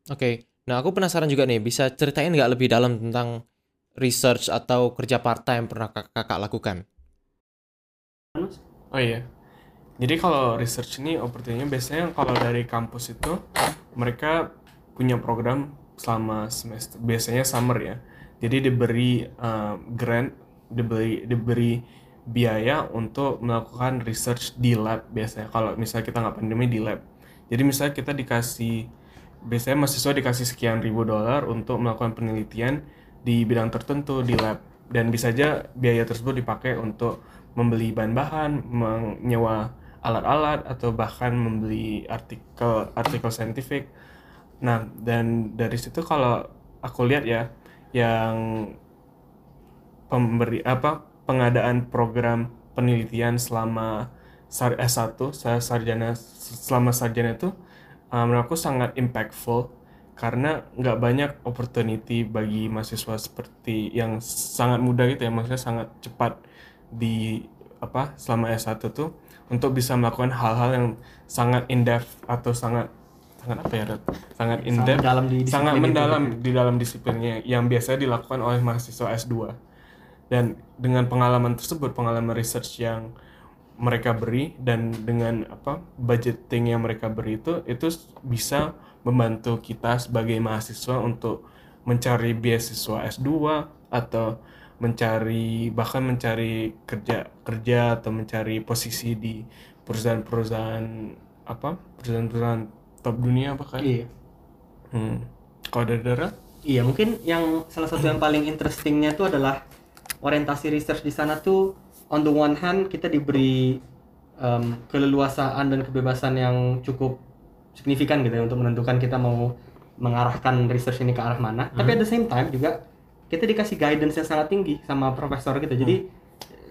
Oke, nah aku penasaran juga nih, bisa ceritain nggak lebih dalam tentang research atau kerja part-time pernah kak- kakak lakukan?
Oh iya. Jadi kalau research ini opportunity biasanya kalau dari kampus itu mereka punya program selama semester biasanya summer ya. Jadi diberi uh, grant, diberi diberi biaya untuk melakukan research di lab biasanya. Kalau misalnya kita nggak pandemi di lab. Jadi misalnya kita dikasih biasanya mahasiswa dikasih sekian ribu dolar untuk melakukan penelitian di bidang tertentu di lab dan bisa aja biaya tersebut dipakai untuk membeli bahan-bahan, menyewa alat-alat atau bahkan membeli artikel artikel saintifik. Nah, dan dari situ kalau aku lihat ya yang pemberi apa pengadaan program penelitian selama sar S1 saya sarjana selama sarjana itu uh, menurut aku sangat impactful karena nggak banyak opportunity bagi mahasiswa seperti yang sangat muda gitu ya maksudnya sangat cepat di apa selama S1 tuh untuk bisa melakukan hal-hal yang sangat in depth atau sangat sangat apa ya Red? sangat in depth
mendalam di
sangat
disiplin itu.
mendalam di dalam disiplinnya yang biasa dilakukan oleh mahasiswa S2 dan dengan pengalaman tersebut pengalaman research yang mereka beri dan dengan apa budgeting yang mereka beri itu itu bisa membantu kita sebagai mahasiswa untuk mencari beasiswa S2 atau mencari bahkan mencari kerja kerja atau mencari posisi di perusahaan-perusahaan apa perusahaan-perusahaan top dunia bahkan
Iya.
hmm. kalau dari Dara
Iya, mungkin yang salah satu yang paling interestingnya itu adalah orientasi research di sana tuh on the one hand kita diberi em, keleluasaan dan kebebasan yang cukup signifikan gitu ya untuk menentukan kita mau mengarahkan research ini ke arah mana. Tapi at the same time juga kita dikasih guidance yang sangat tinggi sama profesor gitu. Jadi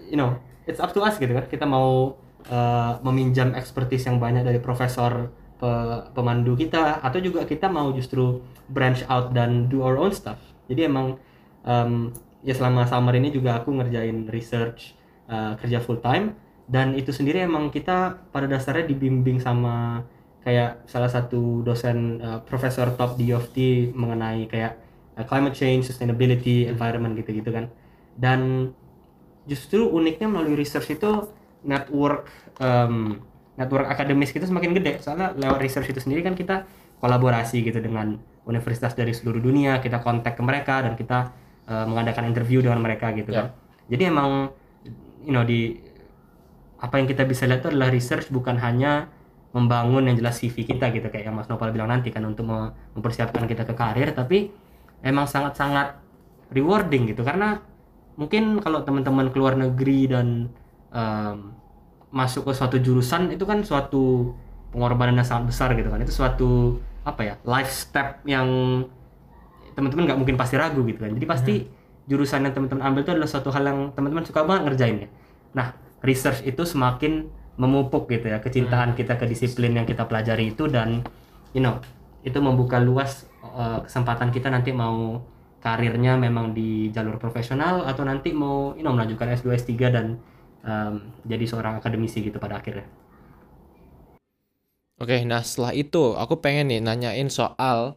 you know, it's up to us gitu kan. Kita mau eh, meminjam expertise yang banyak dari profesor pe- pemandu kita atau juga kita mau justru branch out dan do our own stuff. Jadi emang em, ya selama summer ini juga aku ngerjain research uh, kerja full time dan itu sendiri emang kita pada dasarnya dibimbing sama kayak salah satu dosen uh, profesor top di U of T mengenai kayak uh, climate change, sustainability, environment gitu-gitu kan. Dan justru uniknya melalui research itu network um, network akademis kita semakin gede. Soalnya lewat research itu sendiri kan kita kolaborasi gitu dengan universitas dari seluruh dunia kita kontak ke mereka dan kita uh, mengadakan interview dengan mereka gitu kan. Jadi emang you know di apa yang kita bisa lihat itu adalah research bukan hanya membangun yang jelas CV kita gitu kayak yang Mas Nopal bilang nanti kan untuk mem- mempersiapkan kita ke karir tapi emang sangat-sangat rewarding gitu. Karena mungkin kalau teman-teman keluar negeri dan em, masuk ke suatu jurusan itu kan suatu pengorbanan yang sangat besar gitu kan. Itu suatu apa ya life step yang teman-teman nggak mungkin pasti ragu gitu kan. Jadi pasti jurusan yang teman-teman ambil itu adalah suatu hal yang teman-teman suka banget ngerjainnya. Nah research itu semakin memupuk gitu ya kecintaan kita ke disiplin yang kita pelajari itu dan you know itu membuka luas uh, kesempatan kita nanti mau karirnya memang di jalur profesional atau nanti mau you know melanjutkan S2 S3 dan um, jadi seorang akademisi gitu pada akhirnya.
Oke, nah setelah itu aku pengen nih nanyain soal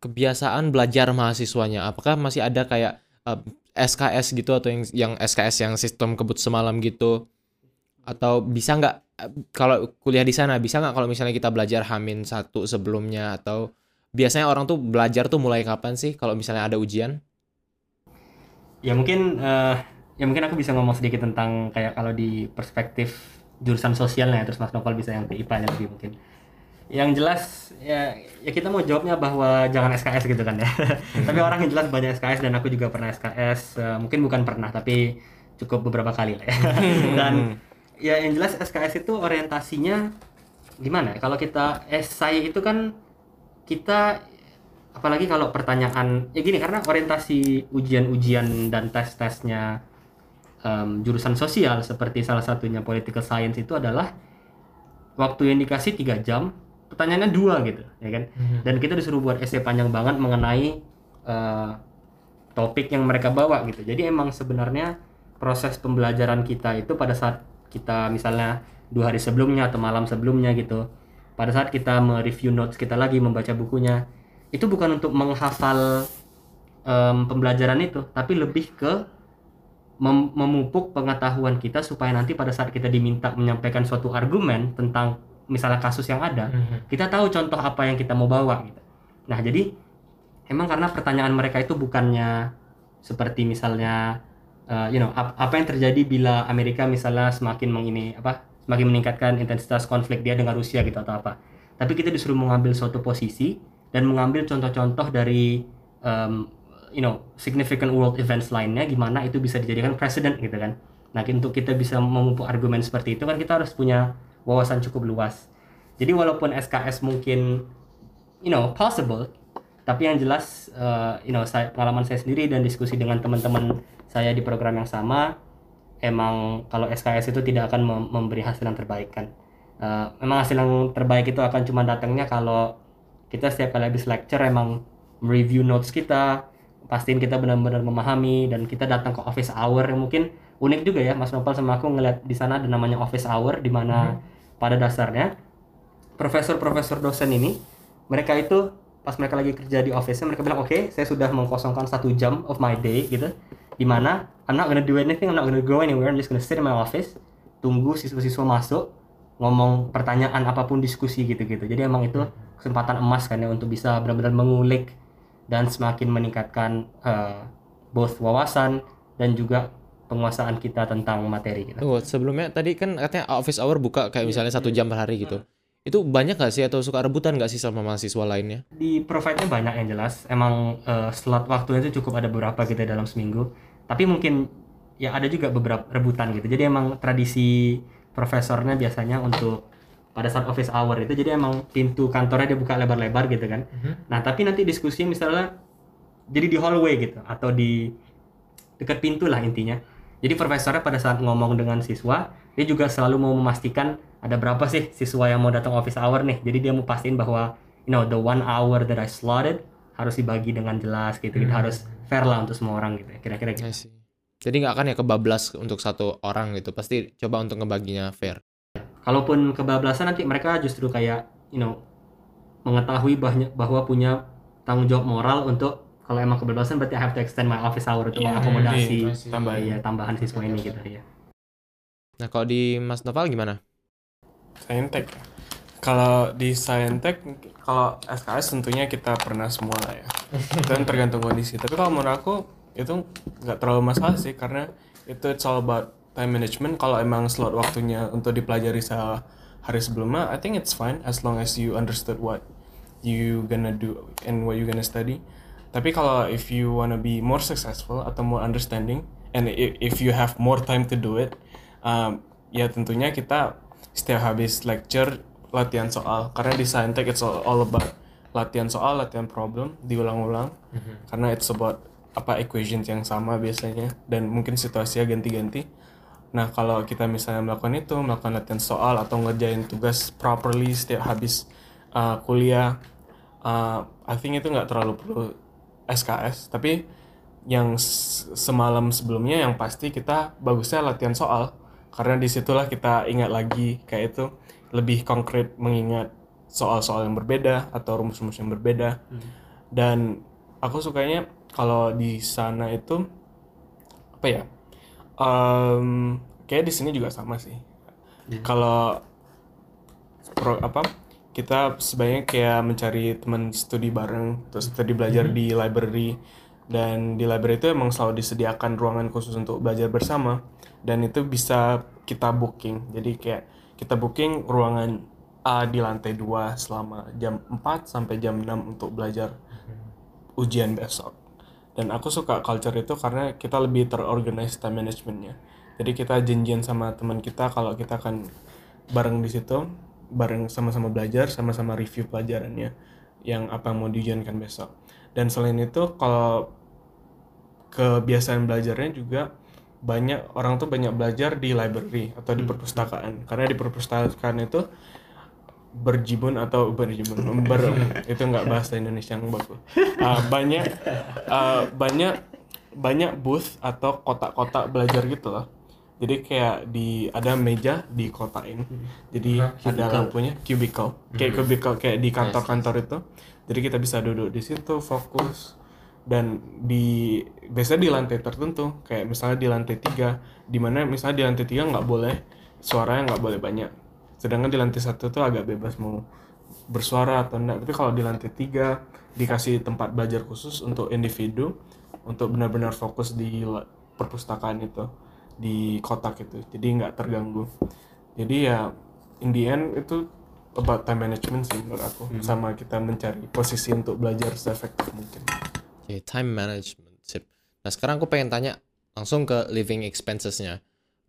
kebiasaan belajar mahasiswanya. Apakah masih ada kayak eh, SKS gitu atau yang yang SKS yang sistem kebut semalam gitu? Atau bisa nggak kalau kuliah di sana bisa nggak kalau misalnya kita belajar Hamin satu sebelumnya atau biasanya orang tuh belajar tuh mulai kapan sih kalau misalnya ada ujian?
Ya mungkin eh, ya mungkin aku bisa ngomong sedikit tentang kayak kalau di perspektif jurusan sosialnya terus Mas Novel bisa yang ke IPA-nya lebih mungkin. Yang jelas ya ya kita mau jawabnya bahwa jangan SKS gitu kan ya. tapi orang yang jelas banyak SKS dan aku juga pernah SKS eh, mungkin bukan pernah tapi cukup beberapa kali lah ya. dan ya yang jelas SKS itu orientasinya gimana ya? Kalau kita esai itu kan kita apalagi kalau pertanyaan ya gini karena orientasi ujian-ujian dan tes-tesnya em, jurusan sosial. Seperti salah satunya political science itu adalah waktu yang dikasih tiga jam pertanyaannya dua gitu ya kan? Dan kita disuruh buat essay panjang banget mengenai eh, topik yang mereka bawa gitu. Jadi emang sebenarnya proses pembelajaran kita itu pada saat kita misalnya dua hari sebelumnya atau malam sebelumnya gitu pada saat kita mereview notes kita lagi membaca bukunya itu bukan untuk menghafal em, pembelajaran itu tapi lebih ke mem- memupuk pengetahuan kita supaya nanti pada saat kita diminta menyampaikan suatu argumen tentang misalnya kasus yang ada kita tahu contoh apa yang kita mau bawa gitu. Nah jadi emang karena pertanyaan mereka itu bukannya seperti misalnya uh, you know ap- apa yang terjadi bila Amerika misalnya semakin mengini apa semakin meningkatkan intensitas konflik dia dengan Rusia gitu atau apa. Tapi kita disuruh mengambil suatu posisi dan mengambil contoh-contoh dari um, you know significant world events lainnya gimana itu bisa dijadikan presiden gitu kan. Nah untuk kita bisa memupuk argumen seperti itu kan kita harus punya wawasan cukup luas. Jadi walaupun SKS mungkin you know possible tapi yang jelas eh, you know saya pengalaman saya sendiri dan diskusi dengan teman-teman saya di program yang sama emang kalau SKS itu tidak akan mem- memberi hasil yang terbaik kan. Eh, memang hasil yang terbaik itu akan cuma datangnya kalau kita setiap kali habis lecture emang review notes kita pastiin kita benar-benar memahami dan kita datang ke office hour yang mungkin unik juga ya Mas Nopal sama aku ngeliat di sana ada namanya office hour di mana pada dasarnya profesor-profesor dosen ini mereka itu pas mereka lagi kerja di office mereka bilang oke saya sudah mengkosongkan satu jam of my day gitu. Di mana I'm not gonna do anything I'm not gonna go anywhere I'm just gonna sit in my office tunggu siswa-siswa masuk ngomong pertanyaan apa pun diskusi gitu-gitu. Jadi emang itu kesempatan emas kan ya untuk bisa benar-benar mengulik dan semakin meningkatkan eh, both wawasan dan juga penguasaan kita tentang materi gitu.
Tunggu, sebelumnya tadi kan katanya office hour buka kayak misalnya satu jam per hari gitu. Itu banyak gak sih atau suka rebutan gak sih sama mahasiswa lainnya?
di provide-nya banyak yang jelas. Emang eh, slot waktunya itu cukup ada beberapa gitu dalam seminggu. Tapi mungkin ya ada juga beberapa rebutan gitu. Jadi emang tradisi profesornya biasanya untuk pada saat office hour itu jadi emang pintu kantornya dia buka lebar-lebar gitu kan. Nah, tapi nanti diskusi misalnya jadi di hallway gitu atau di dekat pintu lah intinya. Jadi profesornya pada saat ngomong dengan siswa, dia juga selalu mau memastikan ada berapa sih siswa yang mau datang office hour nih. Jadi dia mau pastiin bahwa you know the one hour that I slotted harus dibagi dengan jelas gitu. Kita harus fair lah untuk semua orang gitu ya kira-kira gitu.
Jadi nggak akan ya kebablas untuk satu orang gitu. Pasti coba untuk ngebaginya fair.
Kalaupun kebablasan nanti mereka justru kayak you know mengetahui bahnya, bahwa punya tanggung jawab moral untuk kalau emang kebablasan berarti I have to extend my office hour untuk
Iya,
mengakomodasi
iya, tambahin.
iya, tambahan siswa ini gitu ya.
Nah kalau di Mas Noval gimana?
Saintek ya. Kalau di Saintek, kalau SKS tentunya kita pernah semua lah ya. itu kan tergantung kondisi. Tapi kalau menurut aku itu nggak terlalu masalah sih karena itu it's all about time management. Kalau emang slot waktunya untuk dipelajari sehari sebelumnya, I think it's fine as long as you understood what you gonna do and what you gonna study. Tapi kalau if you wanna be more successful atau more understanding and if you have more time to do it, um, ya tentunya kita setiap habis lecture latihan soal karena di Saintek it's all, all about latihan soal, latihan problem diulang-ulang karena it's about apa equations yang sama biasanya dan mungkin situasinya ganti-ganti. Nah, kalau kita misalnya melakukan itu, melakukan latihan soal atau ngerjain tugas properly setiap habis uh, kuliah, uh, I think itu nggak terlalu perlu SKS. Tapi yang semalam sebelumnya yang pasti kita bagusnya latihan soal. Karena di situlah kita ingat lagi kayak itu lebih konkret mengingat soal-soal yang berbeda atau rumus-rumus yang berbeda. Dan aku sukanya kalau di sana itu apa ya Em, kayak di sini juga sama sih. Kalau pro apa kita sebaiknya kayak mencari teman studi bareng terus studi belajar di library. Dan di library itu emang selalu disediakan ruangan khusus untuk belajar bersama. Dan itu bisa kita booking. Jadi kayak kita booking ruangan A di lantai 2 selama jam 4 sampai jam 6 untuk belajar ujian besok dan aku suka culture itu karena kita lebih terorganize time managementnya. Jadi kita janjian sama teman kita kalau kita akan bareng di situ bareng sama-sama belajar sama-sama review pelajarannya yang apa yang mau diujiankan besok. Dan selain itu kalau kebiasaan belajarnya juga banyak orang tuh banyak belajar di library atau di perpustakaan. Karena di perpustakaan itu berjibun atau berjibun ber, itu nggak bahasa Indonesia yang bagus. Ah, banyak ah, banyak banyak booth atau kotak-kotak belajar gitu loh. Jadi kayak di ada meja dikotain jadi ada lampunya cubicle. Kayak cubicle kayak di kantor-kantor itu. Jadi kita bisa duduk di situ fokus. Dan di biasanya di lantai tertentu. Kayak misalnya di lantai tiga. Di mana misalnya di lantai tiga nggak boleh suaranya nggak boleh banyak sedangkan di lantai satu tuh agak bebas mau bersuara atau enggak tapi kalau di lantai tiga dikasih tempat belajar khusus untuk individu untuk benar-benar fokus di perpustakaan itu di kotak itu jadi nggak terganggu jadi ya in the end itu about time management sih menurut aku sama kita mencari posisi untuk belajar seefektif mungkin
Oke, time management. Sip. Nah, sekarang aku pengen tanya langsung ke living expenses-nya.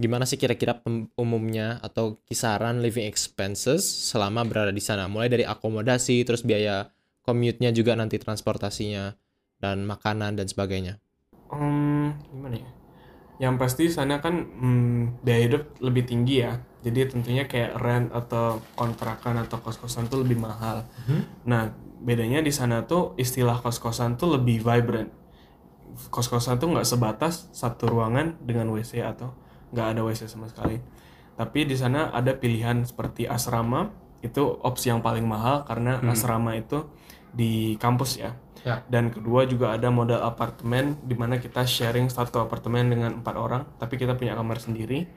Gimana sih kira-kira umumnya atau kisaran living expenses selama berada di sana? Mulai dari akomodasi, terus biaya commute-nya juga nanti transportasinya, dan makanan dan sebagainya.
Hmm, gimana ya? Yang pasti sana kan hmm, biaya hidup lebih tinggi ya. Jadi tentunya kayak rent atau kontrakan atau kos-kosan tuh lebih mahal. Nah, bedanya di sana tuh istilah kos-kosan tuh lebih vibrant. Kos-kosan tuh nggak sebatas satu ruangan dengan WC atau nggak ada WC sama sekali. Tapi di sana ada pilihan seperti asrama, itu opsi yang paling mahal karena asrama itu di kampus ya.
Ya.
Dan kedua juga ada model apartemen di mana kita sharing satu apartemen dengan empat orang, tapi kita punya kamar sendiri.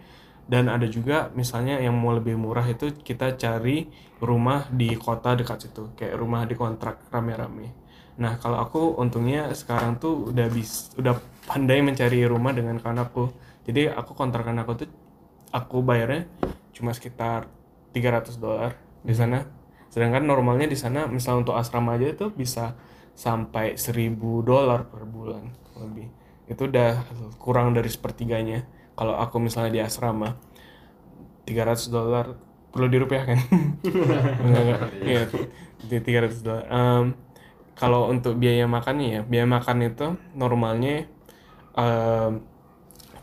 Dan ada juga misalnya yang mau lebih murah itu kita cari rumah di kota dekat situ, kayak rumah di kontrak rame-rame. Nah kalau aku untungnya sekarang tuh udah bis, udah pandai mencari rumah dengan kawan aku. Jadi aku kontrakan aku tuh aku bayarnya cuma sekitar 300 dolar di sana. Sedangkan normalnya di sana misal untuk asrama aja itu bisa sampai 1000 dolar per bulan lebih. Itu udah kurang dari sepertiganya. Kalau aku misalnya di asrama 300 dolar perlu dirupiahkan. enggak enggak. Iya, di 300 dolar. Em, kalau untuk biaya makannya ya, biaya makan itu normalnya em,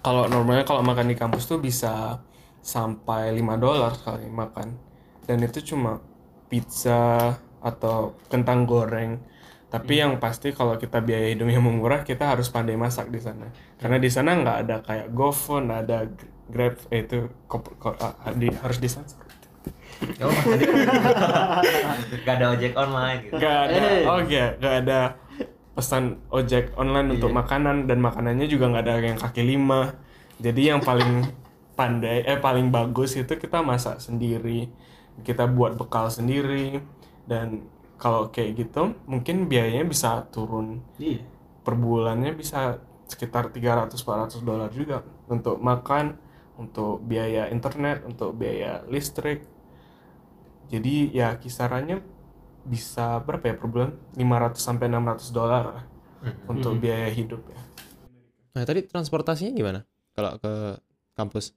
kalau normalnya kalau makan di kampus tuh bisa sampai 5 dolar sekali makan. Dan itu cuma pizza atau kentang goreng. Tapi yang pasti kalau kita biaya hidupnya mau murah, kita harus pandai masak di sana. Karena di sana nggak ada kayak GoFood, nggak ada Grab, eh, itu kop- ko- ah, di, harus.
Oh, tadi Gak ada ojek online gitu.
Nggak ada, oh nggak ada pesan ojek online untuk makanan dan makanannya juga nggak ada yang kaki lima. Jadi yang paling pandai, eh paling bagus itu kita masak sendiri, kita buat bekal sendiri dan kalau kayak gitu mungkin biayanya bisa turun
Iya.
per bulannya bisa sekitar 300-400 dolar juga untuk makan, untuk biaya internet, untuk biaya listrik. Jadi ya kisarannya bisa berapa ya per bulan? 500 sampai 600 dolar lah untuk biaya hidup ya.
Nah, tadi transportasinya gimana? Kalau ke kampus?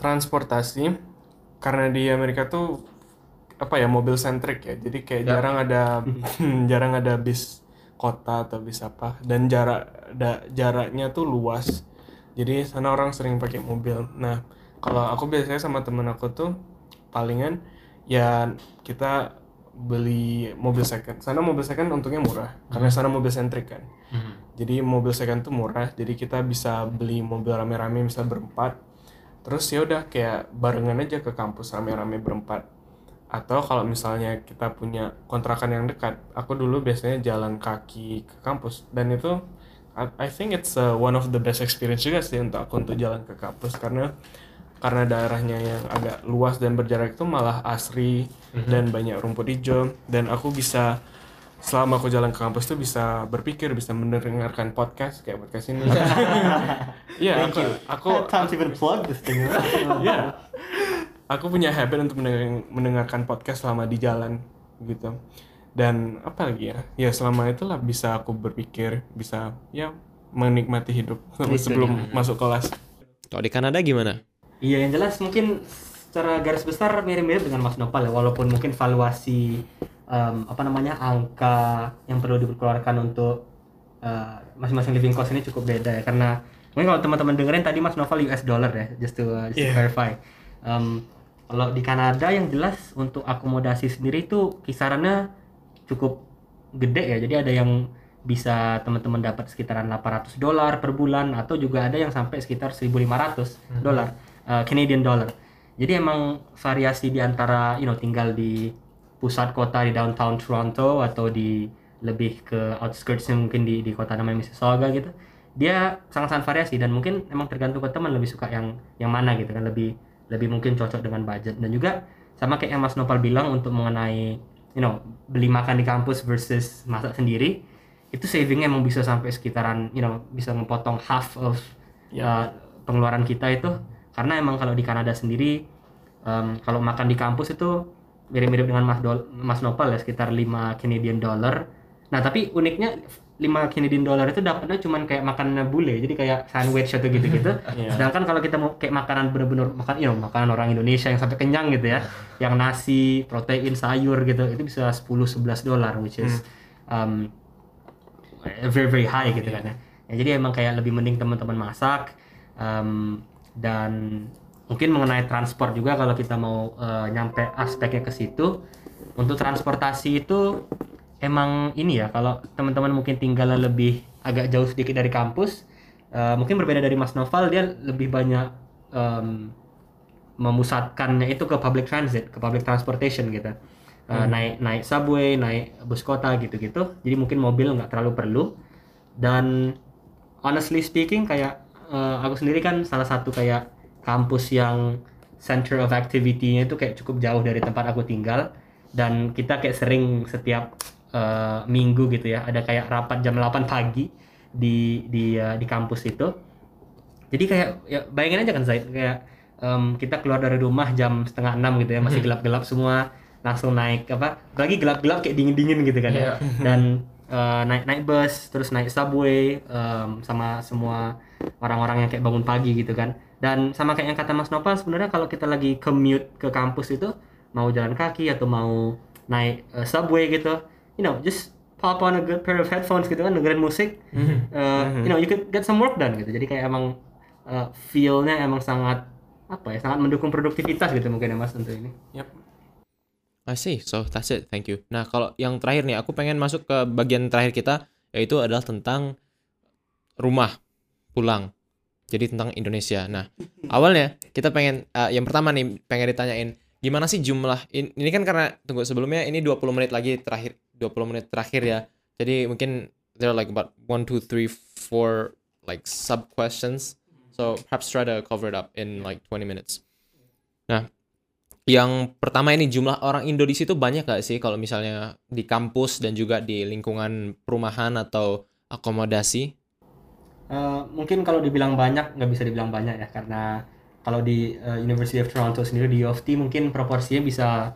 Transportasi karena di Amerika tuh apa ya mobil centric ya. Jadi kayak jarang ada jarang ada bis kota atau bis apa dan jarak da- jaraknya tuh luas. Jadi sana orang sering pakai mobil. Nah, kalau aku biasanya sama temen aku tuh palingan ya kita beli mobil second. Sana mobil second untungnya murah karena sana mobil centric kan. Jadi mobil second tuh murah. Jadi kita bisa beli mobil rame-rame misal berempat. Terus ya udah kayak barengan aja ke kampus rame-rame berempat. Atau kalau misalnya kita punya kontrakan yang dekat, aku dulu biasanya jalan kaki ke kampus dan itu I, I think it's uh, one of the best experience juga sih untuk aku untuk jalan ke kampus karena karena daerahnya yang agak luas dan berjarak itu malah asri dan banyak rumput hijau dan aku bisa selama aku jalan ke kampus tuh bisa berpikir bisa mendengarkan podcast kayak podcast ini Iya aku aku
Time to even plug this thing.
Iya. Aku punya habit untuk mendengar- mendengarkan podcast selama di jalan gitu. Dan apa lagi ya? Ya selama itulah bisa aku berpikir, bisa ya menikmati hidup sebelum masuk kelas.
Kalau di Kanada gimana?
Iya yang jelas mungkin secara garis besar mirip-mirip dengan Mas Nopal ya walaupun mungkin valuasi em, apa namanya angka yang perlu dikeluarkan untuk eh, masing-masing living cost ini cukup beda ya. Karena mungkin kalau teman-teman dengerin tadi Mas Noval US dollar ya just to, uh, just to
Yeah.
clarify. Em, kalau di Kanada yang jelas untuk akomodasi sendiri itu kisarannya cukup gede ya. Jadi ada yang bisa teman-teman dapat sekitaran 800 dolar per bulan atau juga ada yang sampai sekitar 1.500 dolar uh, Canadian dollar. Jadi emang variasi di antara you know tinggal di pusat kota di downtown Toronto atau di lebih ke outskirts mungkin di di kota namanya Mississauga gitu. Dia sangat-sangat variasi dan mungkin emang tergantung ke teman lebih suka yang yang mana gitu kan lebih lebih mungkin cocok dengan budget dan juga sama kayak yang Mas Nopal bilang untuk mengenai you know beli makan di kampus versus masak sendiri itu savingnya emang bisa sampai sekitaran you know bisa memotong half of uh, pengeluaran kita itu karena emang kalau di Kanada sendiri um, kalau makan di kampus itu mirip-mirip dengan Mas Dol Mas Nopal ya sekitar 5 Canadian dollar nah tapi uniknya 5 Canadian dollar itu dapatnya cuman kayak makanan bule jadi kayak sandwich atau gitu-gitu
Iya.
sedangkan kalau kita mau kayak makanan bener-bener makan you know, makanan orang Indonesia yang sampai kenyang gitu ya yang nasi protein sayur gitu itu bisa 10-11 dolar which is um, very very high gitu kan ya. Ya, jadi emang kayak lebih mending teman-teman masak um, dan mungkin mengenai transport juga kalau kita mau uh, nyampe aspeknya ke situ untuk transportasi itu emang ini ya kalau teman-teman mungkin tinggalnya lebih agak jauh sedikit dari kampus uh, mungkin berbeda dari Mas Noval dia lebih banyak um, memusatkannya itu ke public transit, ke public transportation gitu. Uh, naik naik subway, naik bus kota gitu-gitu. Jadi mungkin mobil nggak terlalu perlu. Dan honestly speaking kayak uh, aku sendiri kan salah satu kayak kampus yang center of activity-nya itu kayak cukup jauh dari tempat aku tinggal. Dan kita kayak sering setiap uh, minggu gitu ya ada kayak rapat jam 8 pagi di di uh, di kampus itu. Jadi kayak ya bayangin aja kan Zaid kayak em, kita keluar dari rumah jam setengah enam gitu ya masih gelap-gelap semua langsung naik apa lagi gelap-gelap kayak dingin-dingin gitu kan ya. Dan eh, naik naik bus terus naik subway em, sama semua orang-orang yang kayak bangun pagi gitu kan dan sama kayak yang kata Mas Nopal sebenarnya kalau kita lagi commute ke kampus itu mau jalan kaki atau mau naik eh, subway gitu you know just pop on a good pair of headphones gitu kan dengerin musik eh, you know you could get some work done gitu jadi kayak emang uh, feel-nya emang sangat apa ya sangat mendukung produktivitas gitu mungkin ya mas untuk ini
Yap.
I see. So that's it. Thank you. Nah, kalau yang terakhir nih, aku pengen masuk ke bagian terakhir kita, yaitu adalah tentang rumah pulang. Jadi tentang Indonesia. Nah, awalnya kita pengen, eh, yang pertama nih, pengen ditanyain, gimana sih jumlah, in- ini kan karena, tunggu sebelumnya ini 20 menit lagi terakhir, 20 menit terakhir ya. Jadi mungkin there are like about 1, 2, 3, 4 like sub questions. So perhaps try to cover it up in like 20 minutes. Nah, yang pertama ini jumlah orang Indo di situ banyak gak sih kalau misalnya di kampus dan juga di lingkungan perumahan atau akomodasi?
Eh, mungkin kalau dibilang banyak nggak bisa dibilang banyak ya karena kalau di eh, University of Toronto sendiri di U of T mungkin proporsinya bisa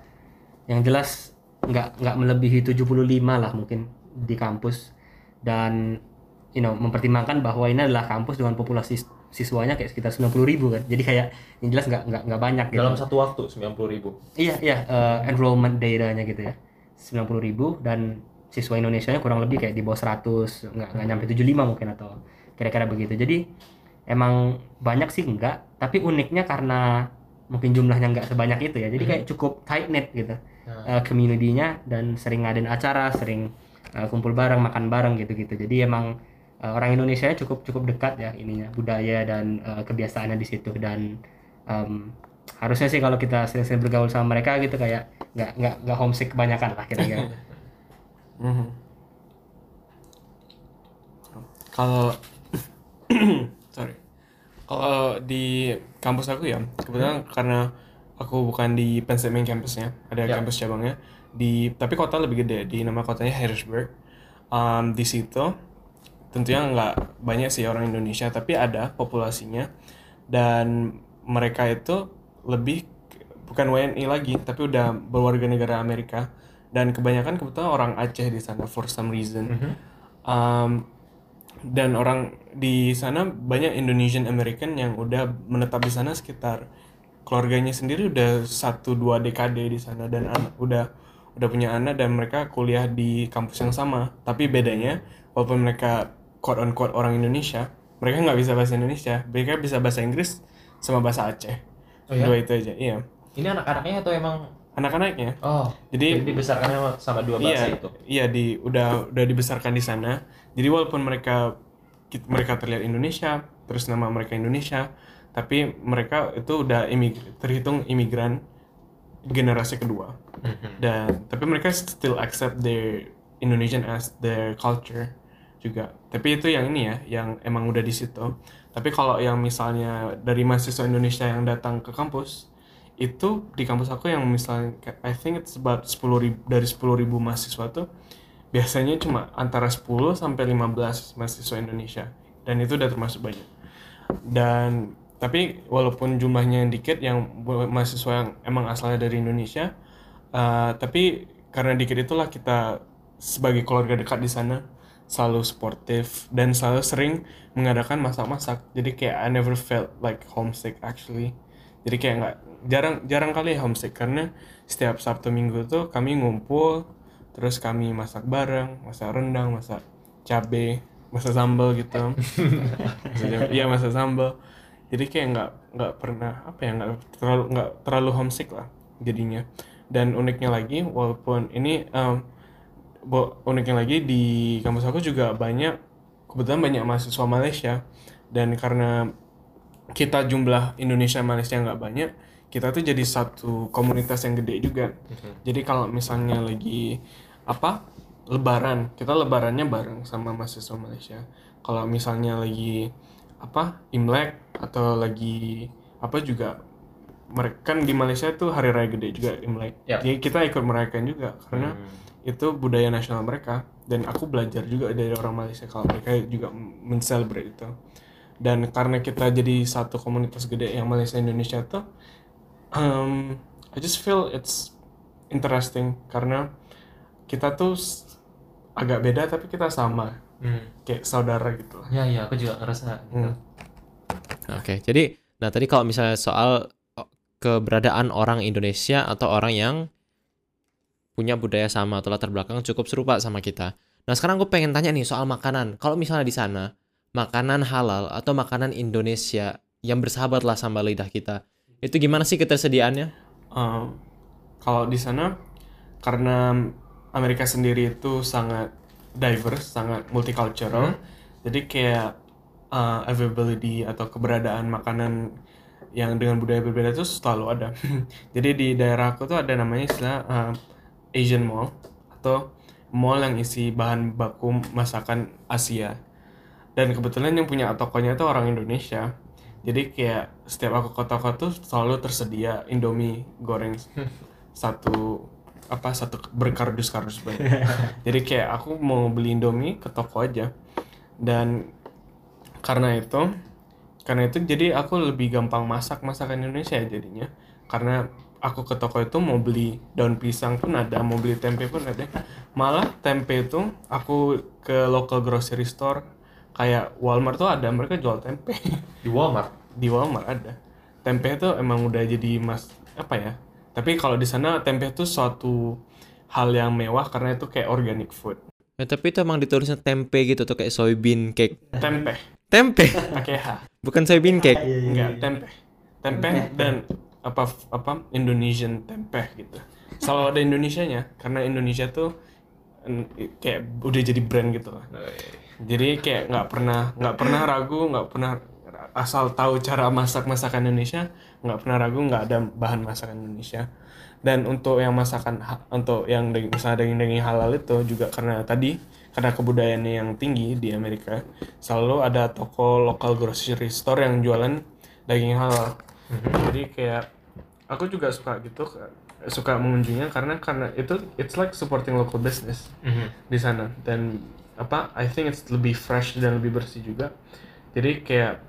yang jelas nggak nggak melebihi 75 lah mungkin di kampus dan you know mempertimbangkan bahwa ini adalah kampus dengan populasi sis- siswanya kayak sekitar 90 ribu kan jadi kayak yang jelas nggak nggak nggak banyak gitu
Dalam satu waktu 90 ribu.
Iya, iya, eh, enrollment data-nya gitu ya. 90.000 ribu dan siswa Indonesia kurang lebih kayak di bawah 100, nggak nggak nyampe 75 mungkin atau kira-kira begitu. Jadi emang banyak sih enggak, tapi uniknya karena mungkin jumlahnya nggak sebanyak itu ya. Jadi kayak cukup tight knit gitu. eh, community-nya dan sering ngadain acara, sering eh, kumpul bareng, makan bareng gitu-gitu. Jadi emang eh, orang Indonesia cukup cukup dekat ya ininya budaya dan eh, kebiasaannya di situ dan em, harusnya sih kalau kita sering-sering bergaul sama mereka gitu kayak nggak nggak nggak homesick kebanyakan lah kira-kira.
Mhm. Kalau sorry, kalau di kampus aku ya kebetulan karena aku bukan di Pennsylvania campusnya, ada
Ya.
kampus cabangnya di tapi kota lebih gede di nama kotanya Harrisburg. Um, di situ tentunya nggak banyak sih orang Indonesia tapi ada populasinya. Dan mereka itu lebih bukan WNI lagi tapi udah berwarga negara Amerika. Dan kebanyakan kebetulan orang Aceh di sana for some reason. Um, dan orang di sana banyak Indonesian American yang udah menetap di sana sekitar keluarganya sendiri udah satu dua dekade di sana dan anak udah udah punya anak dan mereka kuliah di kampus yang sama tapi bedanya walaupun mereka quote on quote orang Indonesia mereka nggak bisa bahasa Indonesia mereka bisa bahasa Inggris sama bahasa Aceh
Oh ya?
dua itu aja iya
Ini anak-anaknya atau emang
anak-anaknya
oh
jadi
jadi dibesarkannya sama dua bahasa
iya,
itu.
Iya di udah udah dibesarkan di sana. Jadi walaupun mereka mereka terlihat Indonesia, terus nama mereka Indonesia, tapi mereka itu udah imig terhitung imigran generasi kedua. Dan tapi mereka still accept their Indonesian as their culture juga. Tapi itu yang ini ya, yang emang udah di situ. Tapi kalau yang misalnya dari mahasiswa Indonesia yang datang ke kampus, itu di kampus aku yang misalnya I think it's about 10 ribu, dari 10 ribu mahasiswa tuh biasanya cuma antara 10 sampai 15 mahasiswa Indonesia. Dan itu udah termasuk banyak. Dan tapi walaupun jumlahnya yang dikit yang mahasiswa yang emang asalnya dari Indonesia eh, tapi karena dikit itulah kita sebagai keluarga dekat di sana selalu sportif dan selalu sering mengadakan masak-masak. Jadi kayak I never felt like homesick actually. Jadi kayak nggak jarang jarang kali homesick. Karena setiap Sabtu Minggu tuh kami ngumpul terus kami masak bareng masak rendang masak cabe masak sambal gitu. Iya masak sambal. Jadi kayak nggak nggak pernah apa ya nggak terlalu nggak terlalu homesick lah jadinya. Dan uniknya lagi walaupun ini bo- uniknya lagi di kampus aku juga banyak kebetulan banyak mahasiswa Malaysia. Dan karena kita jumlah Indonesia Malaysia nggak banyak kita tuh jadi satu komunitas yang gede juga. Jadi kalau misalnya lagi apa? Lebaran. Kita lebarannya bareng sama mahasiswa Malaysia. Kalau misalnya lagi apa Imlek atau lagi apa juga mereka kan di Malaysia tuh hari raya gede juga Imlek.
Ya.
jadi kita ikut merayakan juga karena itu budaya nasional mereka. Dan aku belajar juga dari orang Malaysia kalau mereka juga men-celebrate itu. Dan karena kita jadi satu komunitas gede yang Malaysia Indonesia tuh um, I just feel it's interesting karena kita tuh agak beda tapi kita sama kayak saudara gitu.
Ya ya aku juga ngerasa gitu.
Hmm.
Oke, jadi nah tadi kalau misalnya soal keberadaan orang Indonesia atau orang yang punya budaya sama atau latar belakang cukup serupa sama kita. Nah, sekarang aku pengen tanya nih soal makanan. Kalau misalnya di sana makanan halal atau makanan Indonesia yang bersahabat lah sama lidah kita, itu gimana sih ketersediaannya?
Um, kalau di sana karena Amerika sendiri itu sangat diverse, sangat multicultural. Jadi kayak uh, availability atau keberadaan makanan yang dengan budaya berbeda itu selalu ada. Jadi di daerah aku tuh ada namanya istilah uh, Asian Mall atau mall yang isi bahan baku masakan Asia. Dan kebetulan yang punya tokonya itu orang Indonesia. Jadi kayak setiap aku ke toko tuh selalu tersedia Indomie goreng satu apa satu berkardus-kardus banyak. Jadi kayak aku mau beli Indomie ke toko aja. Dan karena itu karena itu jadi aku lebih gampang masak masakan Indonesia jadinya. Karena aku ke toko itu mau beli daun pisang pun ada, mau beli tempe pun ada. Malah tempe itu aku ke local grocery store kayak Walmart tuh ada mereka jual tempe.
Di Walmart.
di Walmart ada tempe itu emang udah jadi mas apa ya tapi kalau di sana tempe itu suatu hal yang mewah karena itu kayak organic food.
Ya, tapi itu emang ditulisnya tempe gitu tuh kayak soybean cake.
tempe.
Tempe,
pakai H.
Bukan soybean cake.
enggak tempe. Tempe dan apa apa Indonesian tempe gitu. Selalu ada Indonesianya karena Indonesia tuh kayak udah jadi brand gitu lah. Jadi kayak nggak pernah nggak pernah ragu nggak pernah asal tahu cara masak masakan Indonesia nggak pernah ragu nggak ada bahan masakan Indonesia. Dan untuk yang masakan untuk yang daging misalnya daging daging halal itu juga karena tadi karena kebudayaannya yang tinggi di Amerika selalu ada toko lokal grocery store yang jualan daging halal. Jadi kayak aku juga suka gitu suka mengunjunginya karena karena itu it's like supporting local business di sana. Dan apa I think it's lebih fresh dan lebih bersih juga. Jadi kayak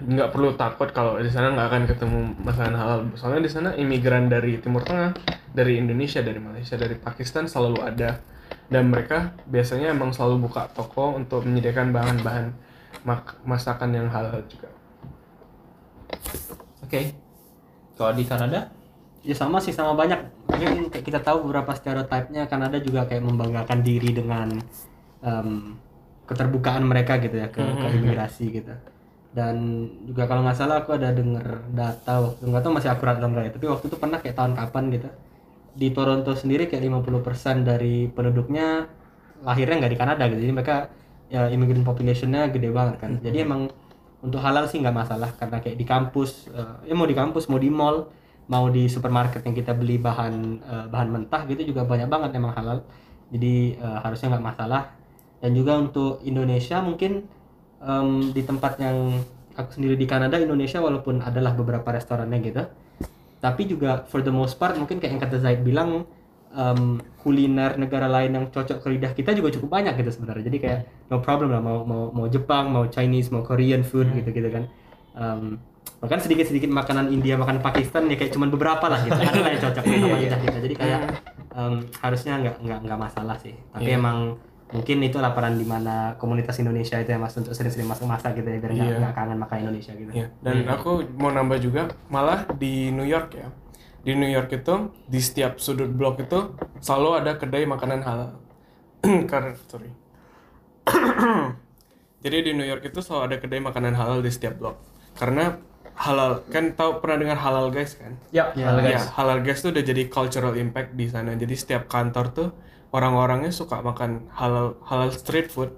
nggak perlu takut kalau di sana nggak akan ketemu masakan halal soalnya di sana imigran dari Timur Tengah dari Indonesia dari Malaysia dari Pakistan selalu ada dan mereka biasanya emang selalu buka toko untuk menyediakan bahan-bahan mak- masakan yang halal juga
Oke. Kalau di Kanada?
Ya sama sih sama banyak. Mungkin kayak kita tahu beberapa stereotipnya Kanada juga kayak membanggakan diri dengan em, keterbukaan mereka gitu ya ke, ke imigrasi gitu. Dan juga kalau nggak salah aku ada denger data waktu nggak tahu masih akurat atau enggak ya, tapi waktu itu pernah kayak tahun kapan gitu. Di Toronto sendiri kayak 50% dari penduduknya lahirnya nggak di Kanada gitu. Jadi mereka ya immigrant populationnya gede banget kan. Jadi emang untuk halal sih nggak masalah karena kayak di kampus eh, ya mau di kampus mau di mall mau di supermarket yang kita beli bahan eh, bahan mentah gitu juga banyak banget emang halal jadi eh, harusnya nggak masalah dan juga untuk Indonesia mungkin em, di tempat yang aku sendiri di Kanada Indonesia walaupun adalah beberapa restorannya gitu. Tapi juga for the most part mungkin kayak yang kata Zaid bilang em, kuliner negara lain yang cocok ke lidah kita juga cukup banyak gitu sebenarnya. Jadi kayak no problem lah mau mau mau Jepang mau Chinese mau Korean food gitu gitu kan. Em, bahkan sedikit sedikit makanan India makan Pakistan ya kayak cuman beberapa lah gitu. Ada lah yang cocok sama lidah kita. Jadi kayak em, harusnya nggak nggak nggak masalah sih. Tapi emang mungkin itu laporan di mana komunitas Indonesia itu ya mas untuk sering-sering masak-masak gitu ya biar nggak nggak kangen makan Indonesia gitu
Ya, dan aku mau nambah juga malah di New York ya. Di New York itu di setiap sudut blok itu selalu ada kedai makanan halal. Karena sorry. Jadi di New York itu selalu ada kedai makanan halal di setiap blok. Karena halal kan tahu pernah dengar halal guys kan?
Ya,
Ya,
Ya, halal guys tuh udah jadi cultural impact di sana. Jadi setiap kantor tuh orang-orangnya suka makan halal halal street food.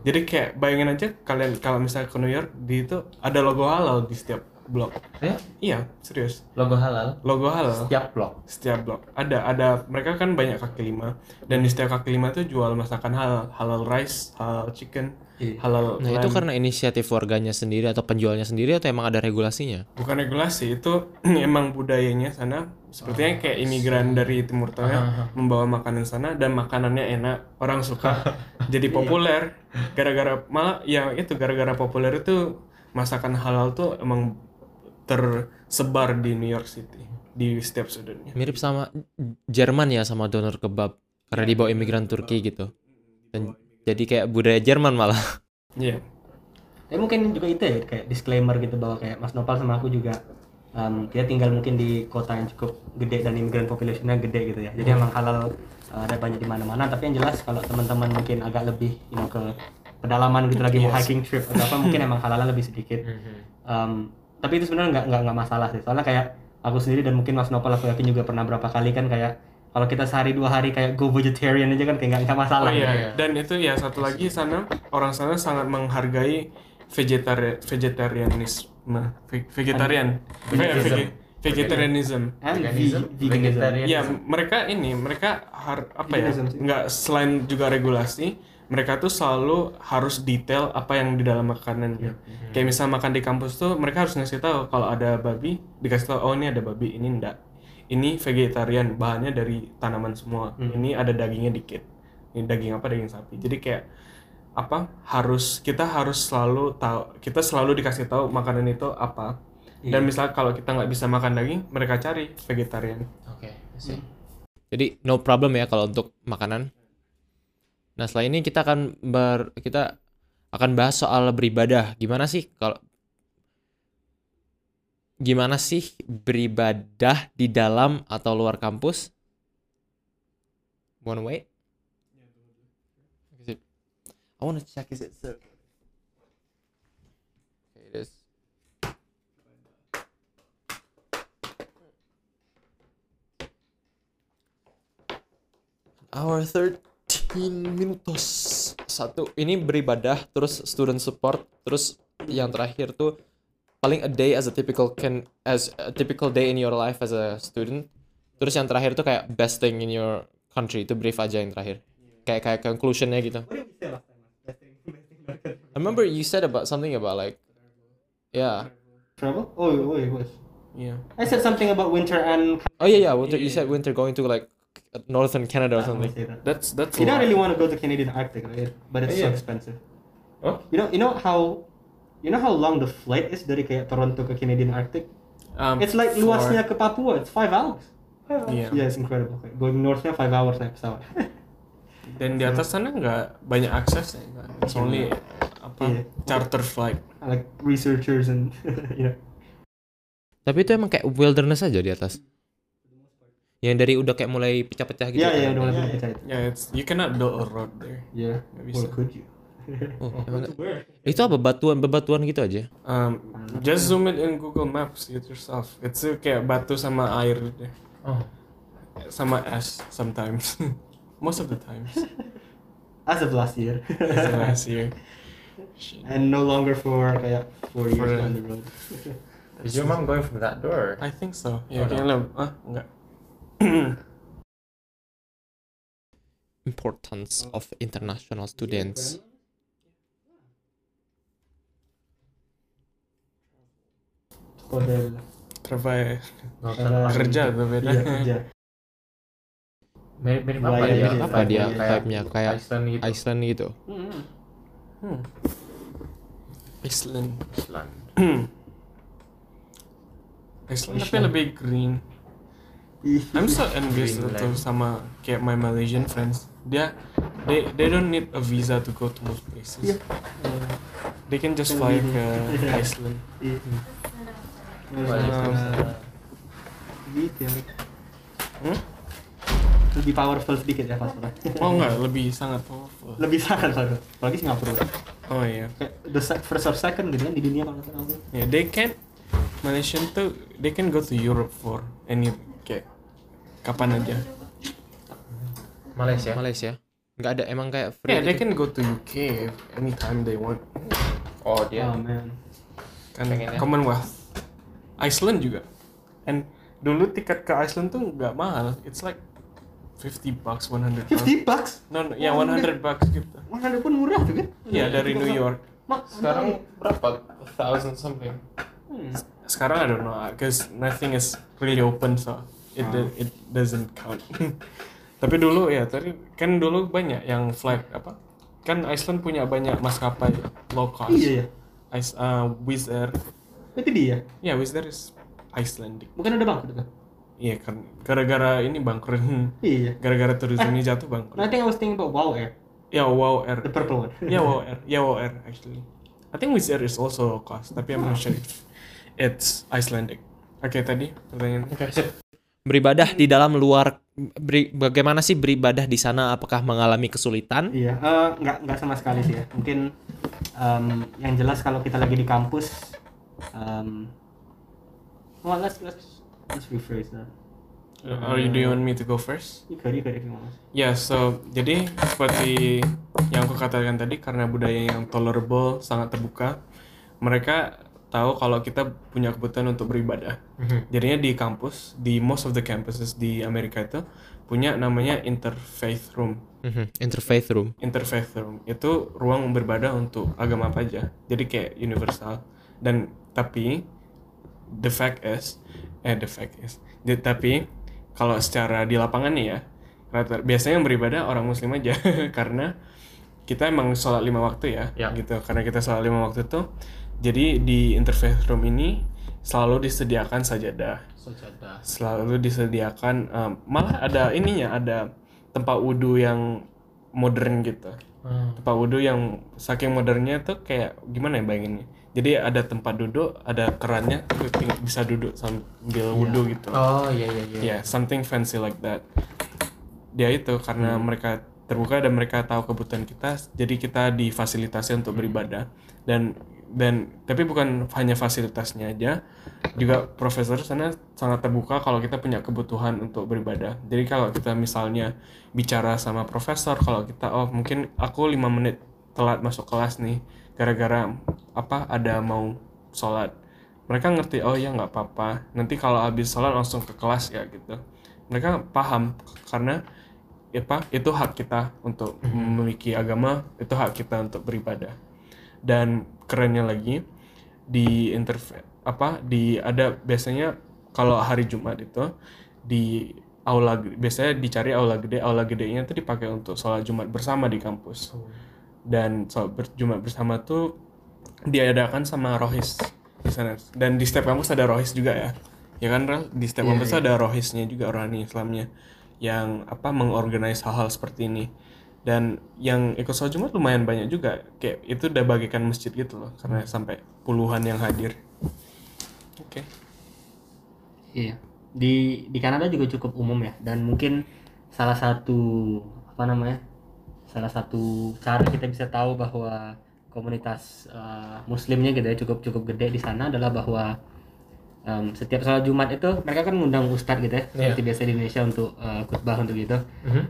Jadi kayak bayangin aja kalian kalau misalnya ke New York di itu ada logo halal di setiap blok.
Ya?
Iya, serius.
Logo halal.
Logo halal
Setiap blok.
setiap blok. Ada ada mereka kan banyak kaki lima dan di setiap kaki lima tuh jual masakan halal, halal rice, halal chicken,
Iya.
halal
Nah, itu
lamb.
karena inisiatif warganya sendiri atau penjualnya sendiri atau emang ada regulasinya?
bukan regulasi itu emang budayanya sana sepertinya kayak imigran dari Timur Tengah membawa makanan sana dan makanannya enak orang suka jadi populer. Gara-gara malah ya itu gara-gara populer itu masakan halal tuh emang tersebar di New York City di setiap sudutnya.
Mirip sama Jerman ya sama donor kebab. Karena dibawa imigran Turki gitu. Dan jadi kayak budaya Jerman malah.
Iya.
Tapi mungkin juga itu ya kayak disclaimer gitu bahwa kayak Mas Nopal sama aku juga um, kita tinggal mungkin di kota yang cukup gede dan immigrant populationnya gede gitu ya. Jadi emang halal uh, ada banyak di mana-mana. Tapi yang jelas kalau teman-teman mungkin agak lebih you know, ke pedalaman gitu lagi mau hiking trip atau apa mungkin emang halalnya lebih sedikit. Um, tapi itu sebenarnya nggak nggak nggak masalah sih. Soalnya kayak aku sendiri dan mungkin Mas Nopal aku yakin juga pernah berapa kali kan kayak kalau kita sehari dua hari kayak go vegetarian aja kan kayak nggak masalah.
Oh
gitu.
iya, dan itu ya satu lagi sana orang sana sangat menghargai vegetari vegetarianisme, Ve- vegetarian, Ve- vege- vegetarianism.
And
Veganism.
Ya, mereka ini mereka har, apa ya?
Veganism sih.
Nggak selain juga regulasi, mereka tuh selalu harus detail apa yang di dalam makanan. Kayak misal makan di kampus tuh mereka harus ngasih tahu kalau ada babi, dikasih tahu oh ini ada babi, ini enggak. Ini vegetarian, bahannya dari tanaman semua. Ini ada dagingnya dikit. Ini daging apa? Daging sapi. Jadi kayak apa? Harus kita harus selalu tahu, kita selalu dikasih tahu makanan itu apa. Dan misal kalau kita nggak bisa makan daging, mereka cari vegetarian.
Oke, I Jadi no problem ya kalau untuk makanan. Nah, setelah ini kita akan ber kita akan bahas soal beribadah. Gimana sih kalau gimana sih beribadah di dalam atau luar kampus? Wanna wait? I wanna check is it so. Okay, it is. Hour 13 minutos. Satu, ini beribadah, terus student support, terus yang terakhir tuh paling a day as a typical can as a typical day in your life as a student. Terus yang terakhir tuh kayak best thing in your country itu brief aja yang terakhir. Kayak kayak conclusionnya gitu. I remember you said about something about like yeah.
Travel? Oh, oh, it was.
Iya.
I said something about winter and.
Oh yeah, yeah. Winter. You said winter going to like northern Canada or something.
Say that.
That's that's
You
a
don't really want to go to Canadian Arctic, right? But it's so expensive.
Oh?
You know, you know how, you know how long the flight is dari kayak Toronto ke Canadian Arctic?
Um,
It's like
for-
luasnya ke Papua. It's five hours.
Iya.
Yeah, it's incredible. Kayak Going northnya five hours naik pesawat.
Dan di atas sana nggak banyak akses ya. It's only apa
Iya.
charter flight.
like researchers and you know.
Tapi itu emang kayak wilderness aja di atas. Yang dari udah kayak mulai pecah-pecah gitu.
Yeah, yeah, udah mulai itu.
Yeah, it's you cannot build a road there.
Yeah.
Nggak
Or
bisa.
could you?
Oh, emang itu apa batuan bebatuan gitu aja?
Um, just zoom it in Google Maps it yourself. It's kayak batu sama air deh.
Oh.
Sama es sometimes. Most of the times.
As of last year.
It's the last year. Shit.
and no longer for kayak four years
For-
down the road.
Is your mom going from that door?
I think so. Ya,
Oh, no.
kayaknya ah enggak.
Importance of international students.
Hotel.
Travail kerja tuh beda.
Iya, kerja.
Mirip mirip apa
Nelayan
dia?
gitu ya.
Apa dia
Kayak
vibe-nya kayak
Iceland gitu.
Iceland gitu?
Hmm.
Hmm. Iceland.
Iceland.
Iceland tapi lebih green. I'm so envious tuh sama kayak my Malaysian friends. Dia they they don't need a visa to go to most places.
Iya.
They can just fly ke Iceland.
Iya.
Um,
Gitu ya.
Hmm?
Lebih powerful sedikit ya paspornya.
Oh enggak, lebih sangat powerful.
Lebih sangat powerful. Apalagi Singapura.
Oh iya.
Kayak the first or second gitu kan di dunia kalau nggak salah.
Yeah, they can Malaysian tuh they can go to Europe for any kayak kapan aja.
Malaysia.
Malaysia. Nggak ada emang kayak free.
Yeah, they
gitu?
can go to UK anytime they want.
Oh
Oh
dia.
man.
Kan
Pengennya.
Commonwealth. Iceland juga. And dulu tiket ke Iceland tuh nggak mahal. It's like 50 bucks, 100 pounds.
50 bucks?
No, no, ya 100 bucks gitu.
Mana pun murah tuh kan?
Iya, dari New York.
Mak,
Sekarang berapa? Thousand something.
Hmm.
Sekarang I don't know, because nothing is really open, so it
Ah.
it doesn't count. Tapi dulu ya, tadi kan dulu banyak yang flight apa? Kan Iceland punya banyak maskapai low cost.
Iya ya.
Ice, uh, Wizz Air.
Berarti dia.
Ya, Wizz Air is Icelandic.
Bukan udah bangkrut kan?
Iya kan, gara-gara ini bangkrut.
Iya.
Gara-gara turismenya jatuh bangkrut.
I think I was thinking about Wow Air,
Ya, Wow Air.
the purple one.
Ya, Wow Air. Ya, Wow Air actually. I think Wizz Air is also cost, tapi I'm not sure if it's Icelandic. Oke, tadi pertanyaan.
Beribadah di dalam luar beri- bagaimana sih beribadah di sana? Apakah mengalami kesulitan?
Iya, eh, nggak nggak sama sekali sih ya. Mungkin em, yang jelas kalau kita lagi di kampus, um, well let's let's let's rephrase that.
Or you do you want me to go first?
Ika, Ika, Ika, Mas.
Ya, so jadi seperti yang aku katakan tadi karena budaya yang tolerable sangat terbuka, mereka tahu kalau kita punya kebutuhan untuk beribadah. Jadinya di kampus, di most of the campuses di Amerika itu punya namanya interfaith room.
Mhm, Interfaith room.
Interfaith room itu ruang beribadah untuk agama apa aja. Jadi kayak universal. Dan tapi the fact is, eh the fact is, tapi kalau secara di lapangan nih ya, rata- biasanya yang beribadah orang muslim aja karena kita emang sholat lima waktu ya,
Ya.
gitu. Karena kita sholat lima waktu tuh, jadi di interfaith room ini selalu disediakan sajadah
Sajadah.
selalu disediakan em, malah ada ininya ada tempat wudhu yang modern gitu tempat wudhu yang saking modernnya tuh kayak gimana ya bayanginnya jadi ada tempat duduk ada kerannya bisa duduk sambil wudhu gitu.
Oh iya iya iya.
ya something fancy like that. Dia itu karena mereka terbuka dan mereka tahu kebutuhan kita jadi kita difasilitasi untuk beribadah. Dan dan tapi bukan hanya fasilitasnya aja juga profesor sana sangat terbuka kalau kita punya kebutuhan untuk beribadah. Jadi kalau kita misalnya bicara sama profesor kalau kita oh mungkin aku lima menit telat masuk kelas nih gara-gara apa ada mau sholat. Mereka ngerti oh ya nggak apa-apa. Nanti kalau habis sholat langsung ke kelas ya gitu. Mereka paham karena apa itu hak kita untuk memiliki agama itu hak kita untuk beribadah. Dan kerennya lagi di interve apa di ada biasanya kalau hari Jumat itu di aula biasanya dicari aula gede. Aula gedenya itu dipakai untuk sholat Jumat bersama di kampus dan sholat ber- Jumat bersama tuh diadakan sama rohis di sana. Dan di setiap kampus ada rohis juga ya. Ya kan Rel? di setiap kampus tuh ada rohisnya juga rohani Islamnya yang apa mengorganize hal-hal seperti ini. Dan yang ikut sholat Jumat lumayan banyak juga. Kayak itu udah bagikan masjid gitu loh karena sampai puluhan yang hadir. Oke.
Iya. Di di Kanada juga cukup umum ya. Dan mungkin salah satu apa namanya? Salah satu cara kita bisa tahu bahwa komunitas eh, muslimnya gitu ya cukup cukup gede di sana adalah bahwa em, setiap sholat Jumat itu mereka kan ngundang ustadz gitu ya seperti biasa di Indonesia untuk eh, khutbah untuk gitu.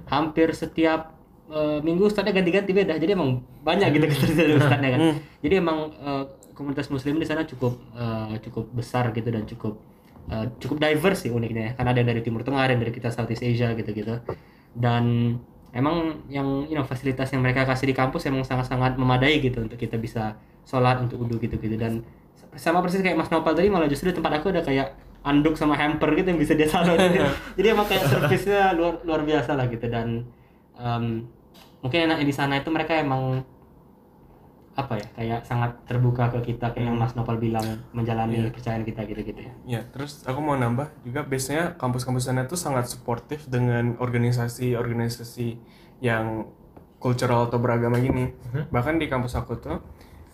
Hampir setiap eh, minggu ustadznya ganti-ganti beda. Jadi emang banyak gitu keterisian ustadznya kan. Jadi emang eh, komunitas muslim di sana cukup eh, cukup besar gitu dan cukup eh, cukup diverse sih uniknya ya. Kan ada yang dari Timur Tengah, ada yang dari kita Southeast Asia gitu-gitu. Dan emang yang you know, fasilitas yang mereka kasih di kampus emang sangat-sangat memadai gitu untuk kita bisa sholat untuk wudhu gitu-gitu. Dan sama persis kayak Mas Nopal tadi malah justru di tempat aku ada kayak anduk sama hamper gitu yang bisa dia salon jadi emang kayak servisnya luar luar biasa lah gitu. Dan em, mungkin enaknya di sana itu mereka emang apa ya kayak sangat terbuka ke kita kayak yang Mas Nopal bilang menjalani kepercayaan kita gitu-gitu ya.
Ya, terus aku mau nambah juga biasanya kampus-kampus sana tuh sangat suportif dengan organisasi-organisasi yang cultural atau beragama gini. Bahkan di kampus aku tuh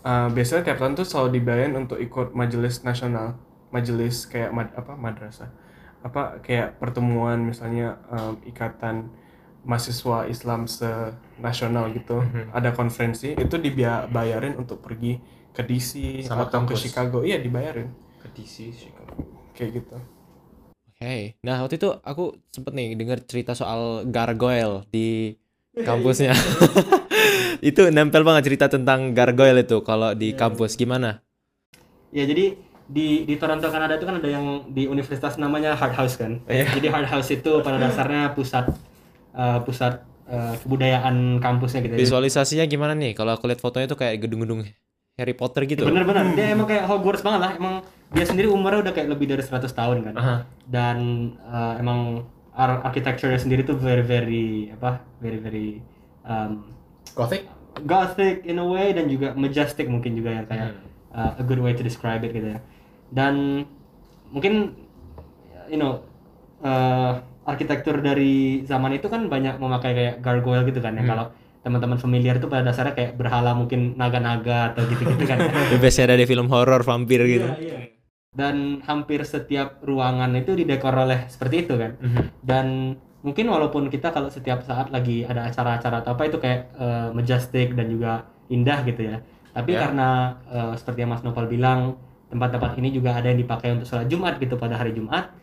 uh, biasanya tiap tahun tuh selalu dibayarin untuk ikut majelis nasional, majelis kayak mad- apa madrasah, apa kayak pertemuan misalnya um, ikatan mahasiswa Islam senasional gitu, ada konferensi itu dibayarin untuk pergi ke DC
Sama
atau ke. Chicago, iya dibayarin
Petisi Chicago.
kayak gitu.
Oke, nah waktu itu aku sempet nih dengar cerita soal gargoyle di kampusnya. itu nempel banget cerita tentang gargoyle itu kalau di kampus gimana?
Ya jadi di di Toronto Kanada itu kan ada yang di universitas namanya Hard House kan. Jadi Hard House itu pada dasarnya pusat eh, pusat eh, kebudayaan kampusnya gitu. ya.
Visualisasinya gimana nih? Kalau aku lihat fotonya itu kayak gedung-gedung Harry Potter gitu.
Bener-bener dia emang kayak Hogwarts banget lah. Emang dia sendiri umurnya udah kayak lebih dari 100 tahun kan.
Aha.
Dan eh, emang ar architecture sendiri tuh very very apa? Very very um,
Gothic?
gothic in a way dan juga majestic mungkin juga yang kayak uh, a good way to describe it gitu ya dan mungkin you know uh, arsitektur dari zaman itu kan banyak memakai kayak gargoyle gitu kan ya. Kalau teman-teman familiar itu pada dasarnya kayak berhala mungkin naga-naga atau gitu-gitu kan.
Biasanya ada di film horor vampir gitu.
Iya, dan hampir setiap ruangan itu didekor oleh seperti itu kan. Dan mungkin walaupun kita kalau setiap saat lagi ada acara-acara atau apa itu kayak eh, majestic dan juga indah gitu ya. Tapi
Ya.
karena eh, seperti yang Mas Novel bilang tempat-tempat ini juga ada yang dipakai untuk sholat Jumat gitu pada hari Jumat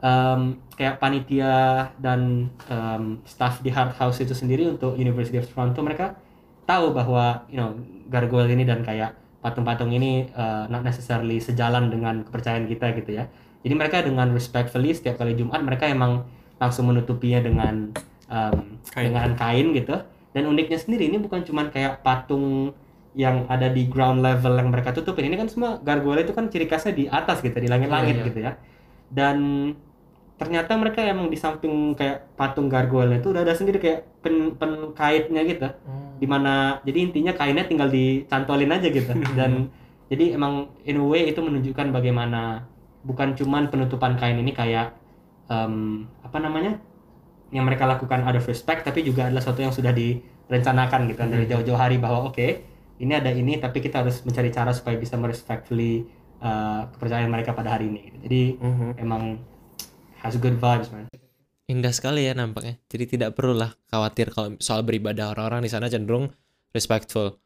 um, kayak panitia dan um, staff di Hard House itu sendiri untuk University of Toronto mereka tahu bahwa you know gargoyle ini dan kayak patung-patung ini uh, not necessarily sejalan dengan kepercayaan kita gitu ya. Jadi mereka dengan respectfully setiap kali Jumat mereka emang langsung menutupinya dengan um,
Kain.
dengan kain gitu. Dan uniknya sendiri ini bukan cuman kayak patung yang ada di ground level yang mereka tutupin. Ini kan semua gargoyle itu kan ciri khasnya di atas gitu, di langit-langit
Iya, iya.
gitu ya. Dan ternyata mereka emang di samping kayak patung gargoyle itu udah ada sendiri kayak pen, penkaitnya gitu. Di mana jadi intinya kainnya tinggal dicantolin aja gitu. Dan jadi emang in a way itu menunjukkan bagaimana bukan cuman penutupan kain ini kayak em, apa namanya yang mereka lakukan out of respect tapi juga adalah sesuatu yang sudah direncanakan gitu. Kan dari jauh-jauh hari bahwa oke ini ada ini tapi kita harus mencari cara supaya bisa merespectfully uh, kepercayaan mereka pada hari ini. Gitu. jadi
Mhm.
emang has good vibes man
Indah sekali ya nampaknya. Jadi tidak perlulah khawatir kalau soal beribadah orang-orang di sana cenderung respectful.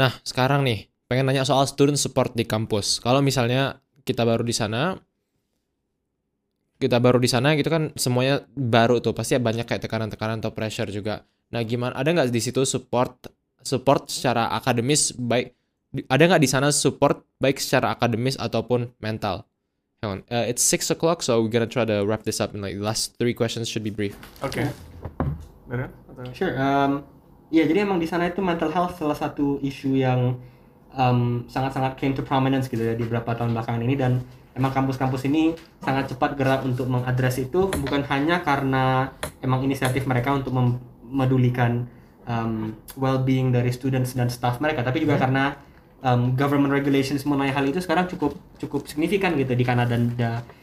Nah, sekarang nih pengen nanya soal student support di kampus. Kalau misalnya kita baru di sana, kita baru di sana gitu kan semuanya baru tuh pasti banyak kayak tekanan-tekanan atau pressure juga. Nah, gimana? Ada nggak di situ support support secara akademis baik? Ada nggak di sana support baik secara akademis ataupun mental? Hang on, uh, it's six o'clock, so we're gonna try to wrap this up in like the last three questions should be brief.
Oke. Bener? Atau-
Sure. Um, ya jadi emang di sana itu mental health salah satu isu yang um, sangat-sangat came to prominence gitu ya di beberapa tahun belakangan ini dan emang kampus-kampus ini sangat cepat gerak untuk mengadres itu bukan hanya karena emang inisiatif mereka untuk memedulikan um, well-being dari students dan staff mereka tapi juga karena um, government regulations mengenai hal itu sekarang cukup cukup signifikan gitu di Kanada dan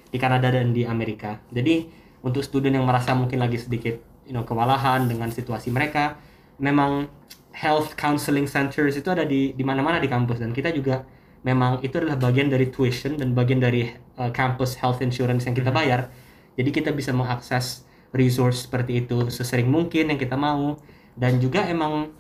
di Kanada dan di Amerika. Jadi untuk student yang merasa mungkin lagi sedikit you know kewalahan dengan situasi mereka, memang health counseling centers itu ada di di mana-mana di kampus dan kita juga memang itu adalah bagian dari tuition dan bagian dari uh, campus health insurance yang kita bayar. Jadi kita bisa mengakses resource seperti itu sesering mungkin yang kita mau dan juga emang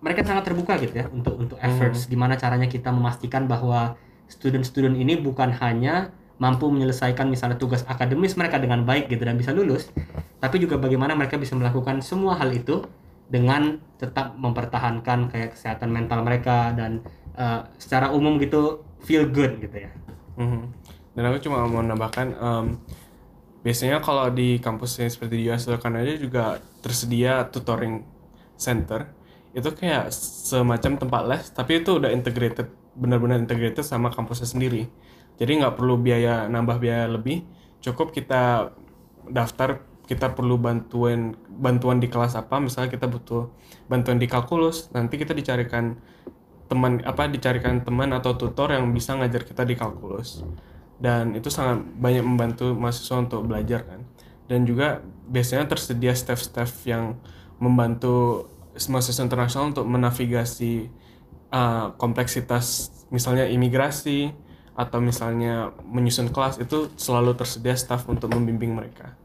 mereka sangat terbuka gitu ya untuk untuk efforts gimana caranya kita memastikan bahwa student-student ini bukan hanya mampu menyelesaikan misalnya tugas akademis mereka dengan baik gitu dan bisa lulus tapi juga bagaimana mereka bisa melakukan semua hal itu dengan tetap mempertahankan kayak kesehatan mental mereka dan uh, secara umum gitu feel good gitu ya
Mhm. Dan aku cuma mau nambahkan, em, biasanya kalau di kampus yang seperti di US Kanada juga tersedia tutoring center. Itu kayak semacam tempat les, tapi itu udah integrated, benar-benar integrated sama kampusnya sendiri. Jadi nggak perlu biaya nambah biaya lebih, cukup kita daftar kita perlu bantuan bantuan di kelas apa. Misalnya kita butuh bantuan di kalkulus nanti kita dicarikan teman apa dicarikan teman atau tutor yang bisa ngajar kita di kalkulus. Dan itu sangat banyak membantu mahasiswa untuk belajar kan. Dan juga biasanya tersedia staff-staff yang membantu mahasiswa internasional untuk menavigasi uh, kompleksitas misalnya imigrasi atau misalnya menyusun kelas itu selalu tersedia staff untuk membimbing mereka.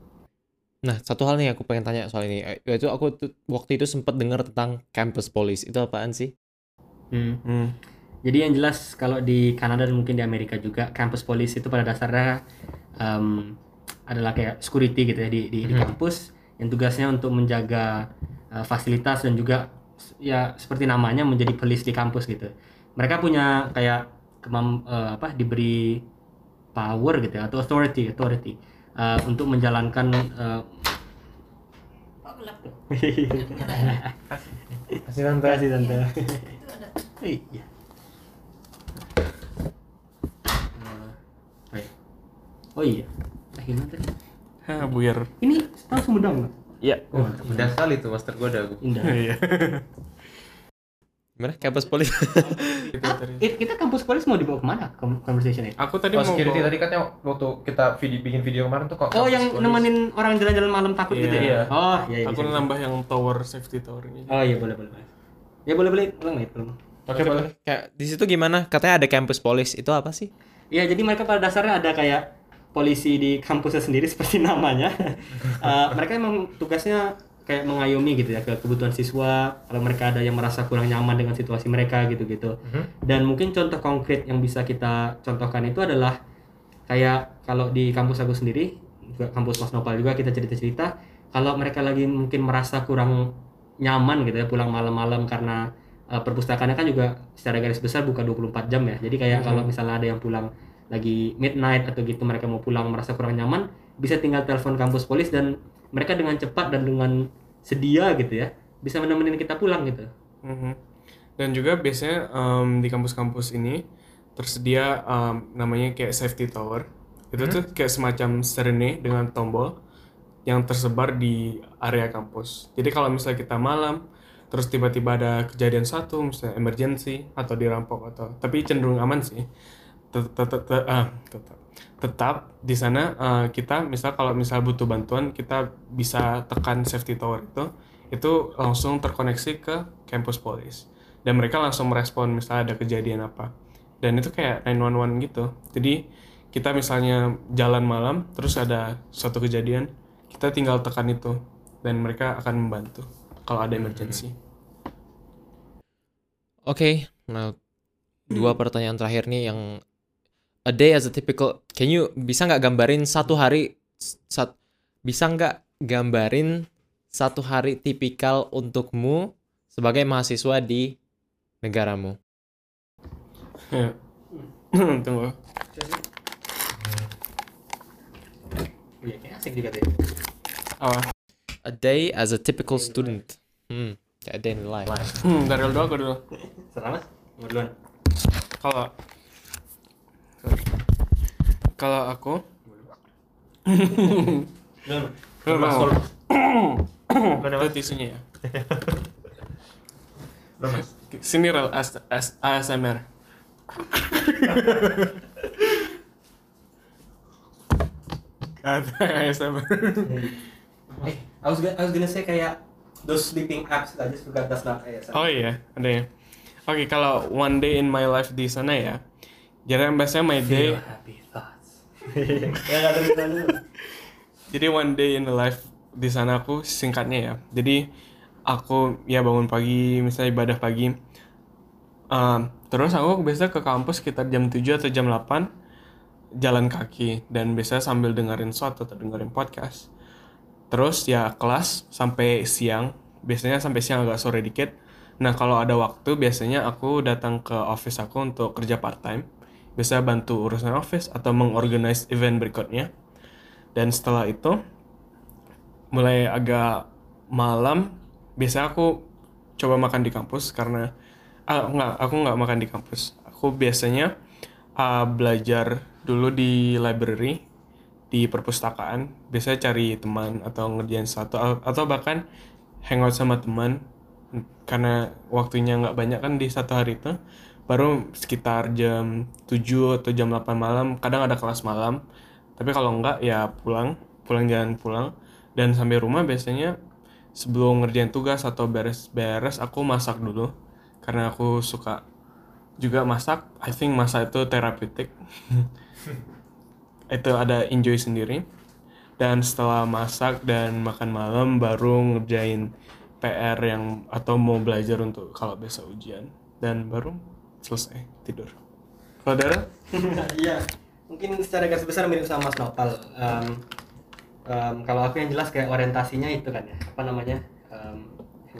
Nah, satu hal nih aku pengen tanya soal ini. Eh, Yaitu aku tuh waktu itu sempat dengar tentang campus police. Itu apaan sih?
Hmm.
Hmm.
Jadi yang jelas kalau di Kanada dan mungkin di Amerika juga campus police itu pada dasarnya em, adalah kayak security gitu ya di, di, di kampus yang tugasnya untuk menjaga eh, fasilitas dan juga ya seperti namanya menjadi police di kampus gitu. Mereka punya kayak kemam eh, apa diberi power gitu ya atau authority authority eh, untuk menjalankan eh,
Kasih
Terima kasih tante. Iya. Eh, oh iya. Oh iya. Eh, gimana tadi?
Hah, buyar.
Ini tahu Sumedang nggak?
Iya.
Oh,
Mudah sekali tuh master gue udah.
indah.
Iya.
Gimana? Campus police?
Itu
Ah, kita kampus polis mau dibawa ke mana Con- conversation ini?
Aku tadi
Oh,
mau
security
bawa-
tadi katanya waktu kita video, bikin video kemarin tuh kok.
Oh,
kampus
yang
polis.
nemenin orang jalan-jalan malam takut gitu
Iya.
ya? Oh, iya iya.
aku
bisa, bisa.
nambah yang tower safety tower ini.
Oh iya boleh boleh. Ya boleh boleh. Ulang ya, ulang.
Oke, boleh. Kayak di situ gimana? Katanya ada campus police. Itu apa sih?
Iya, jadi mereka pada dasarnya ada kayak polisi di kampusnya sendiri seperti namanya. Eh, mereka emang tugasnya kayak mengayomi gitu ya ke kebutuhan siswa. Kalau mereka ada yang merasa kurang nyaman dengan situasi mereka gitu-gitu. Dan mungkin contoh konkret yang bisa kita contohkan itu adalah kayak kalau di kampus aku sendiri juga kampus Mas Nopal juga kita cerita-cerita kalau mereka lagi mungkin merasa kurang nyaman gitu ya pulang malam-malam karena uh, perpustakaannya kan juga secara garis besar buka 24 jam ya jadi kayak kalau misalnya ada yang pulang lagi midnight atau gitu mereka mau pulang merasa kurang nyaman bisa tinggal telepon kampus polis dan mereka dengan cepat dan dengan sedia gitu ya bisa menemenin kita pulang gitu
Mhm. Dan juga biasanya em, di kampus-kampus ini tersedia em, namanya kayak safety tower. Itu tuh kayak semacam sirene dengan tombol yang tersebar di area kampus. Jadi kalau misalnya kita malam terus tiba-tiba ada kejadian satu misalnya emergency atau dirampok atau tapi cenderung aman sih. Tet- tet- tet- ah, tetap tetap di sana eh, kita misal kalau misal butuh bantuan kita bisa tekan safety tower itu itu langsung terkoneksi ke campus police. Dan mereka langsung merespon misalnya ada kejadian apa. Dan itu kayak 911 gitu. Jadi kita misalnya jalan malam terus ada suatu kejadian kita tinggal tekan itu. Dan mereka akan membantu kalau ada emergency.
Oke, nah dua pertanyaan terakhir nih yang a day as a typical, can you bisa nggak gambarin satu hari, sat, bisa nggak gambarin satu hari tipikal untukmu sebagai mahasiswa di negaramu?
tunggu
kayak asik juga tuh ya.
apa
A day as a typical student. Hmm, kayak a day in life.
hmm, dari dulu aku dulu
serah mas mau duluan
kalau kalau aku Belum,
Mas.
tisunya ya sini rel as, as, ASMR Kata ASMR
Eh, I was gonna, I was gonna say kayak those sleeping apps just forgot that's not ASMR.
Oh iya, ada ya. Oke, kalau one day in my life di sana ya. Jadi biasanya my day,
Feel happy thoughts. ya
jadi one day in the life di sana aku singkatnya ya. Jadi aku ya bangun pagi, misalnya ibadah pagi. Um, terus aku biasa ke kampus sekitar jam 7 atau jam 8 jalan kaki dan biasanya sambil dengerin suatu atau dengerin podcast. Terus ya kelas sampai siang, biasanya sampai siang agak sore dikit. Nah kalau ada waktu biasanya aku datang ke office aku untuk kerja part time. Biasa bantu urusan office atau mengorganize event berikutnya. Dan setelah itu mulai agak malam, biasa aku coba makan di kampus karena ah, enggak, aku nggak makan di kampus. Aku biasanya ah, belajar dulu di library di perpustakaan biasanya cari teman atau ngerjain satu atau bahkan hangout sama teman karena waktunya nggak banyak kan di satu hari itu baru sekitar jam 7 atau jam 8 malam kadang ada kelas malam. Tapi kalau nggak ya pulang pulang jalan pulang. Dan sampai rumah biasanya sebelum ngerjain tugas atau beres-beres aku masak dulu. Karena aku suka juga masak I think masak itu terapeutik itu ada enjoy sendiri. Dan setelah masak dan makan malam baru ngerjain PR yang atau mau belajar untuk kalau besok ujian. Dan baru selesai tidur. Kalau Dara?
Iya, mungkin secara garis besar mirip sama Mas Nopal. Em, em, kalau aku yang jelas kayak orientasinya itu kan ya, apa namanya? Um,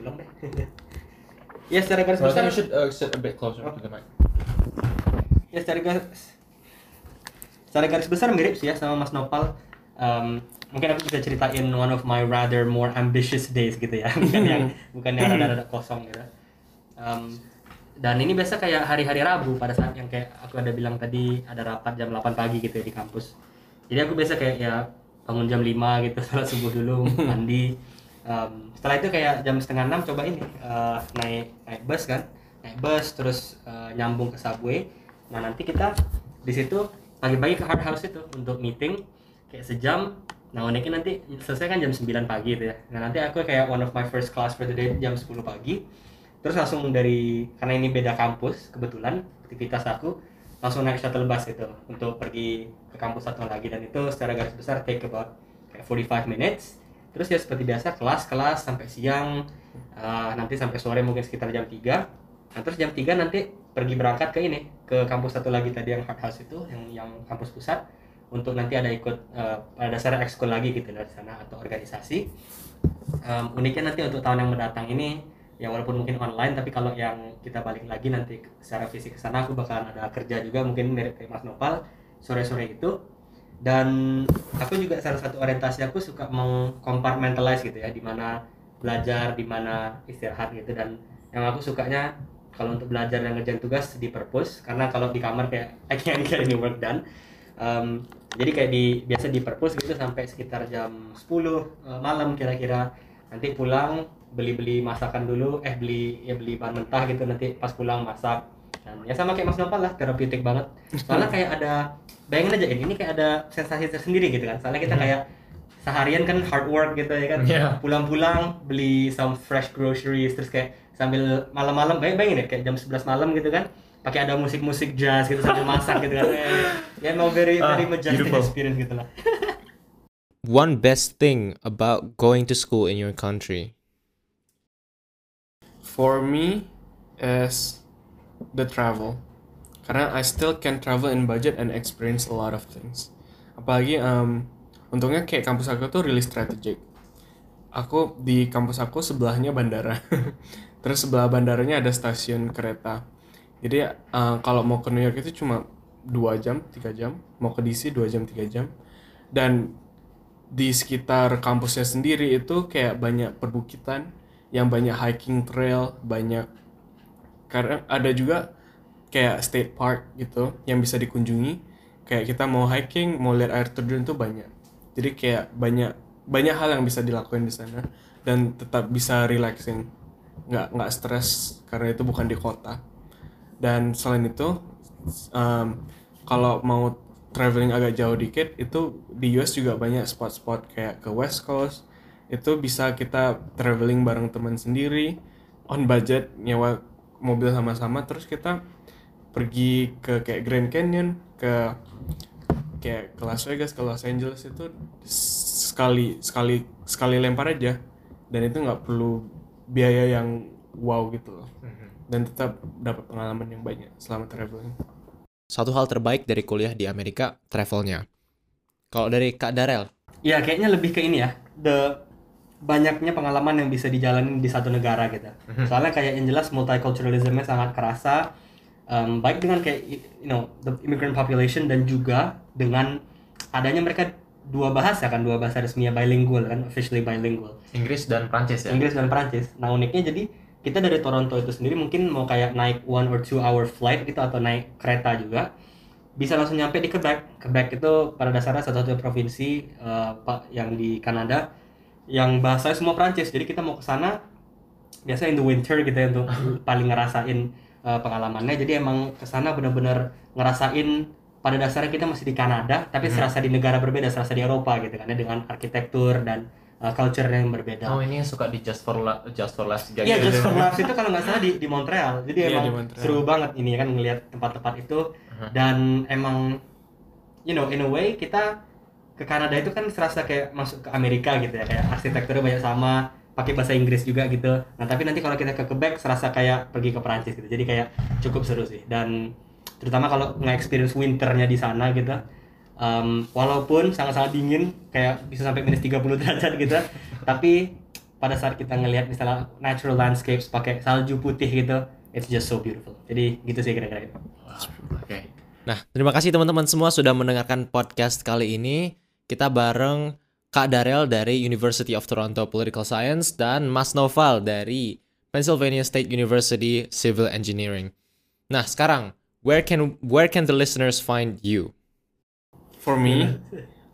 ulang deh. ya secara garis besar.
uh, sit a bit closer to the mic.
ya secara garis secara garis besar mirip sih ya sama Mas Nopal Em, mungkin aku bisa ceritain one of my rather more ambitious days gitu ya bukan yang bukan yang rada-rada kosong gitu Em, dan ini biasa kayak hari-hari Rabu pada saat yang kayak aku ada bilang tadi ada rapat jam 8 pagi gitu ya di kampus. Jadi aku biasa kayak ya bangun jam 5 gitu salat subuh dulu mandi. Em, setelah itu kayak jam setengah enam coba ini eh, naik naik bus kan. Naik bus terus eh, nyambung ke subway. Nah nanti kita di situ pagi-pagi ke hard house itu untuk meeting kayak sejam. Nah uniknya nanti selesai kan jam 9 pagi itu ya. Nah nanti aku kayak one of my first class for the day jam 10 pagi terus langsung dari karena ini beda kampus kebetulan aktivitas aku langsung naik shuttle bus itu untuk pergi ke kampus satu lagi. Dan itu secara garis besar take about kayak 45 minutes. Terus ya seperti biasa kelas-kelas sampai siang. Eh, nanti sampai sore mungkin sekitar jam 3 nah terus jam 3 nanti pergi berangkat ke ini ke kampus satu lagi tadi yang hard house itu yang yang kampus pusat. Untuk nanti ada ikut eh, pada dasarnya ekskul lagi gitu dari sana atau organisasi. Em, uniknya nanti untuk tahun yang mendatang ini ya walaupun mungkin online tapi kalau yang kita balik lagi nanti secara fisik ke sana aku bakalan ada kerja juga mungkin mirip kayak Mas Nopal sore-sore itu. Dan aku juga salah satu orientasi aku suka mengkompartmentalize gitu ya di mana belajar di mana istirahat gitu. Dan yang aku sukanya kalau untuk belajar dan ngerjain tugas di perpus karena kalau di kamar kayak I can't get any work done. Um, jadi kayak di biasa di perpus gitu sampai sekitar jam 10 uh, malam kira-kira. Nanti pulang beli-beli masakan dulu eh beli ya beli bahan mentah gitu nanti pas pulang masak. Dan ya sama kayak Mas Nopal lah terapeutik banget. Soalnya kayak ada bayangin aja ini ini kayak ada sensasi tersendiri gitu kan. Soalnya kita kayak seharian kan hard work gitu ya kan.
Iya.
pulang-pulang beli some fresh groceries terus kayak sambil malam-malam bayangin, bayangin ya kayak jam 11 malam gitu kan pakai ada musik-musik jazz gitu sambil masak gitu kan. Ya emang very very
Ah,
majestic
beautiful.
experience gitu lah.
One best thing about going to school in your country.
For me is the travel. Karena I still can travel in budget and experience a lot of things. Apalagi um, untungnya kayak kampus aku tuh really strategic. Aku di kampus aku sebelahnya bandara. Terus sebelah bandaranya ada stasiun kereta. Jadi uh, kalau mau ke New York itu cuma dua jam, tiga jam. Mau ke DC dua jam, tiga jam. Dan di sekitar kampusnya sendiri itu kayak banyak perbukitan yang banyak hiking trail banyak karena ada juga kayak state park gitu yang bisa dikunjungi. Kayak kita mau hiking mau lihat air terjun tuh banyak. Jadi kayak banyak banyak hal yang bisa dilakuin di sana dan tetap bisa relaxing. Nggak nggak stres karena itu bukan di kota. Dan selain itu um, kalau mau traveling agak jauh dikit itu di US juga banyak spot-spot kayak ke West Coast itu bisa kita traveling bareng teman sendiri on budget nyewa mobil sama-sama terus kita pergi ke kayak Grand Canyon ke kayak ke Las Vegas ke Los Angeles itu sekali sekali sekali lempar aja. Dan itu nggak perlu biaya yang wow gitu loh. Dan tetap dapat pengalaman yang banyak selama traveling.
Satu hal terbaik dari kuliah di Amerika, travelnya. Kalau dari Kak Darel,
ya kayaknya lebih ke ini ya. The banyaknya pengalaman yang bisa dijalanin di satu negara gitu soalnya kayak yang jelas multiculturalismnya sangat kerasa um, baik dengan kayak you know the immigrant population dan juga dengan adanya mereka dua bahasa kan dua bahasa resminya bilingual kan officially bilingual
Inggris dan Prancis ya.
Inggris dan Prancis. Nah uniknya jadi kita dari Toronto itu sendiri mungkin mau kayak naik one or two hour flight gitu atau naik kereta juga bisa langsung nyampe di Quebec. Quebec itu pada dasarnya satu-satunya provinsi eh, pak yang di Kanada yang bahasanya semua Prancis. Jadi kita mau ke sana biasa in the winter gitu ya untuk paling ngerasain eh, pengalamannya. Jadi emang ke sana benar-benar ngerasain pada dasarnya kita masih di Kanada tapi serasa di negara berbeda, serasa di Eropa gitu kan ya dengan arsitektur dan eh, culture yang berbeda.
Oh ini yang suka di Just for La Just for Laughs juga
Iya,
gitu.
Just for Laughs itu kalau nggak salah di, di Montreal. Jadi
Iya,
emang
di Montreal.
seru banget ini kan ngelihat tempat-tempat itu
Uh-huh.
dan emang you know in a way kita ke Kanada itu kan serasa kayak masuk ke Amerika gitu ya kayak arsitekturnya banyak sama pakai bahasa Inggris juga gitu. Nah tapi nanti kalau kita ke Quebec serasa kayak pergi ke Perancis gitu. Jadi kayak cukup seru sih dan terutama kalau nge-experience winternya di sana gitu. Um, walaupun sangat-sangat dingin kayak bisa sampai minus 30 derajat gitu tapi pada saat kita ngelihat misalnya natural landscapes pakai salju putih gitu it's just so beautiful jadi gitu sih kira-kira itu
Oke.
Nah, terima kasih teman-teman semua sudah mendengarkan podcast kali ini. Kita bareng Kak Darel dari University of Toronto Political Science dan Mas Noval dari Pennsylvania State University Civil Engineering. Nah, sekarang where can where can the listeners find you?
For me,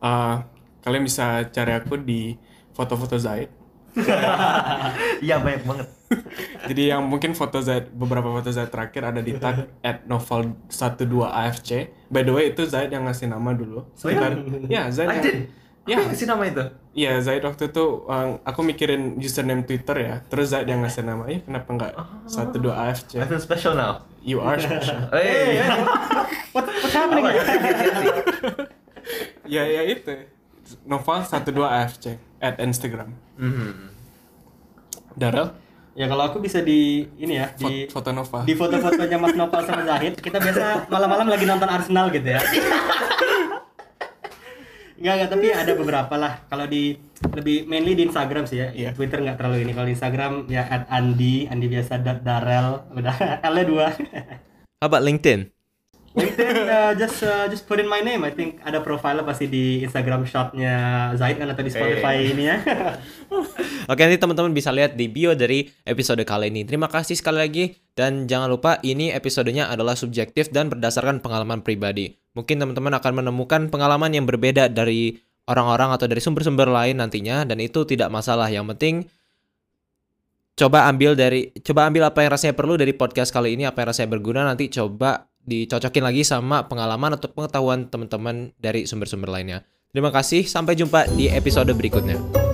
uh, kalian bisa cari aku di foto-foto Zaid.
Iya banyak banget.
Jadi yang mungkin foto Zaid, beberapa foto Zaid terakhir ada di tag at novel 12 AFC. By the way itu Zaid yang ngasih nama dulu. Sekitar, ya Zaid yang. Ya.
Apa sih nama itu?
Iya Zaid waktu itu um, aku mikirin username Twitter ya. Terus Zaid yang ngasih nama, ya kenapa enggak 12 AFC?
I feel special now.
You are special.
Hey.
what, what's happening
Apa?
ya ya itu. Novel 12 AFC at Instagram.
Mhm.
Darel,
ya kalau aku bisa di ini ya di
foto Nova.
di foto-fotonya Mas Nopal sama Zahid kita biasa malam-malam lagi nonton Arsenal gitu ya Enggak, enggak, tapi ada beberapa lah. Kalau di lebih mainly di Instagram sih ya.
Iya.
Twitter nggak terlalu ini. Kalau di Instagram ya at Andi, Andi biasa Darel, udah L-nya dua.
About LinkedIn?
LinkedIn uh, just uh, just put in my name. I think ada profile pasti di Instagram shopnya Zaid kan atau di Spotify ini ya.
Oke, nanti teman-teman bisa lihat di bio dari episode kali ini. Terima kasih sekali lagi dan jangan lupa ini episodenya adalah subjektif dan berdasarkan pengalaman pribadi. Mungkin teman-teman akan menemukan pengalaman yang berbeda dari orang-orang atau dari sumber-sumber lain nantinya dan itu tidak masalah. Yang penting coba ambil dari coba ambil apa yang rasanya perlu dari podcast kali ini, apa yang rasanya berguna nanti coba dicocokin lagi sama pengalaman atau pengetahuan teman-teman dari sumber-sumber lainnya. Terima kasih, sampai jumpa di episode berikutnya.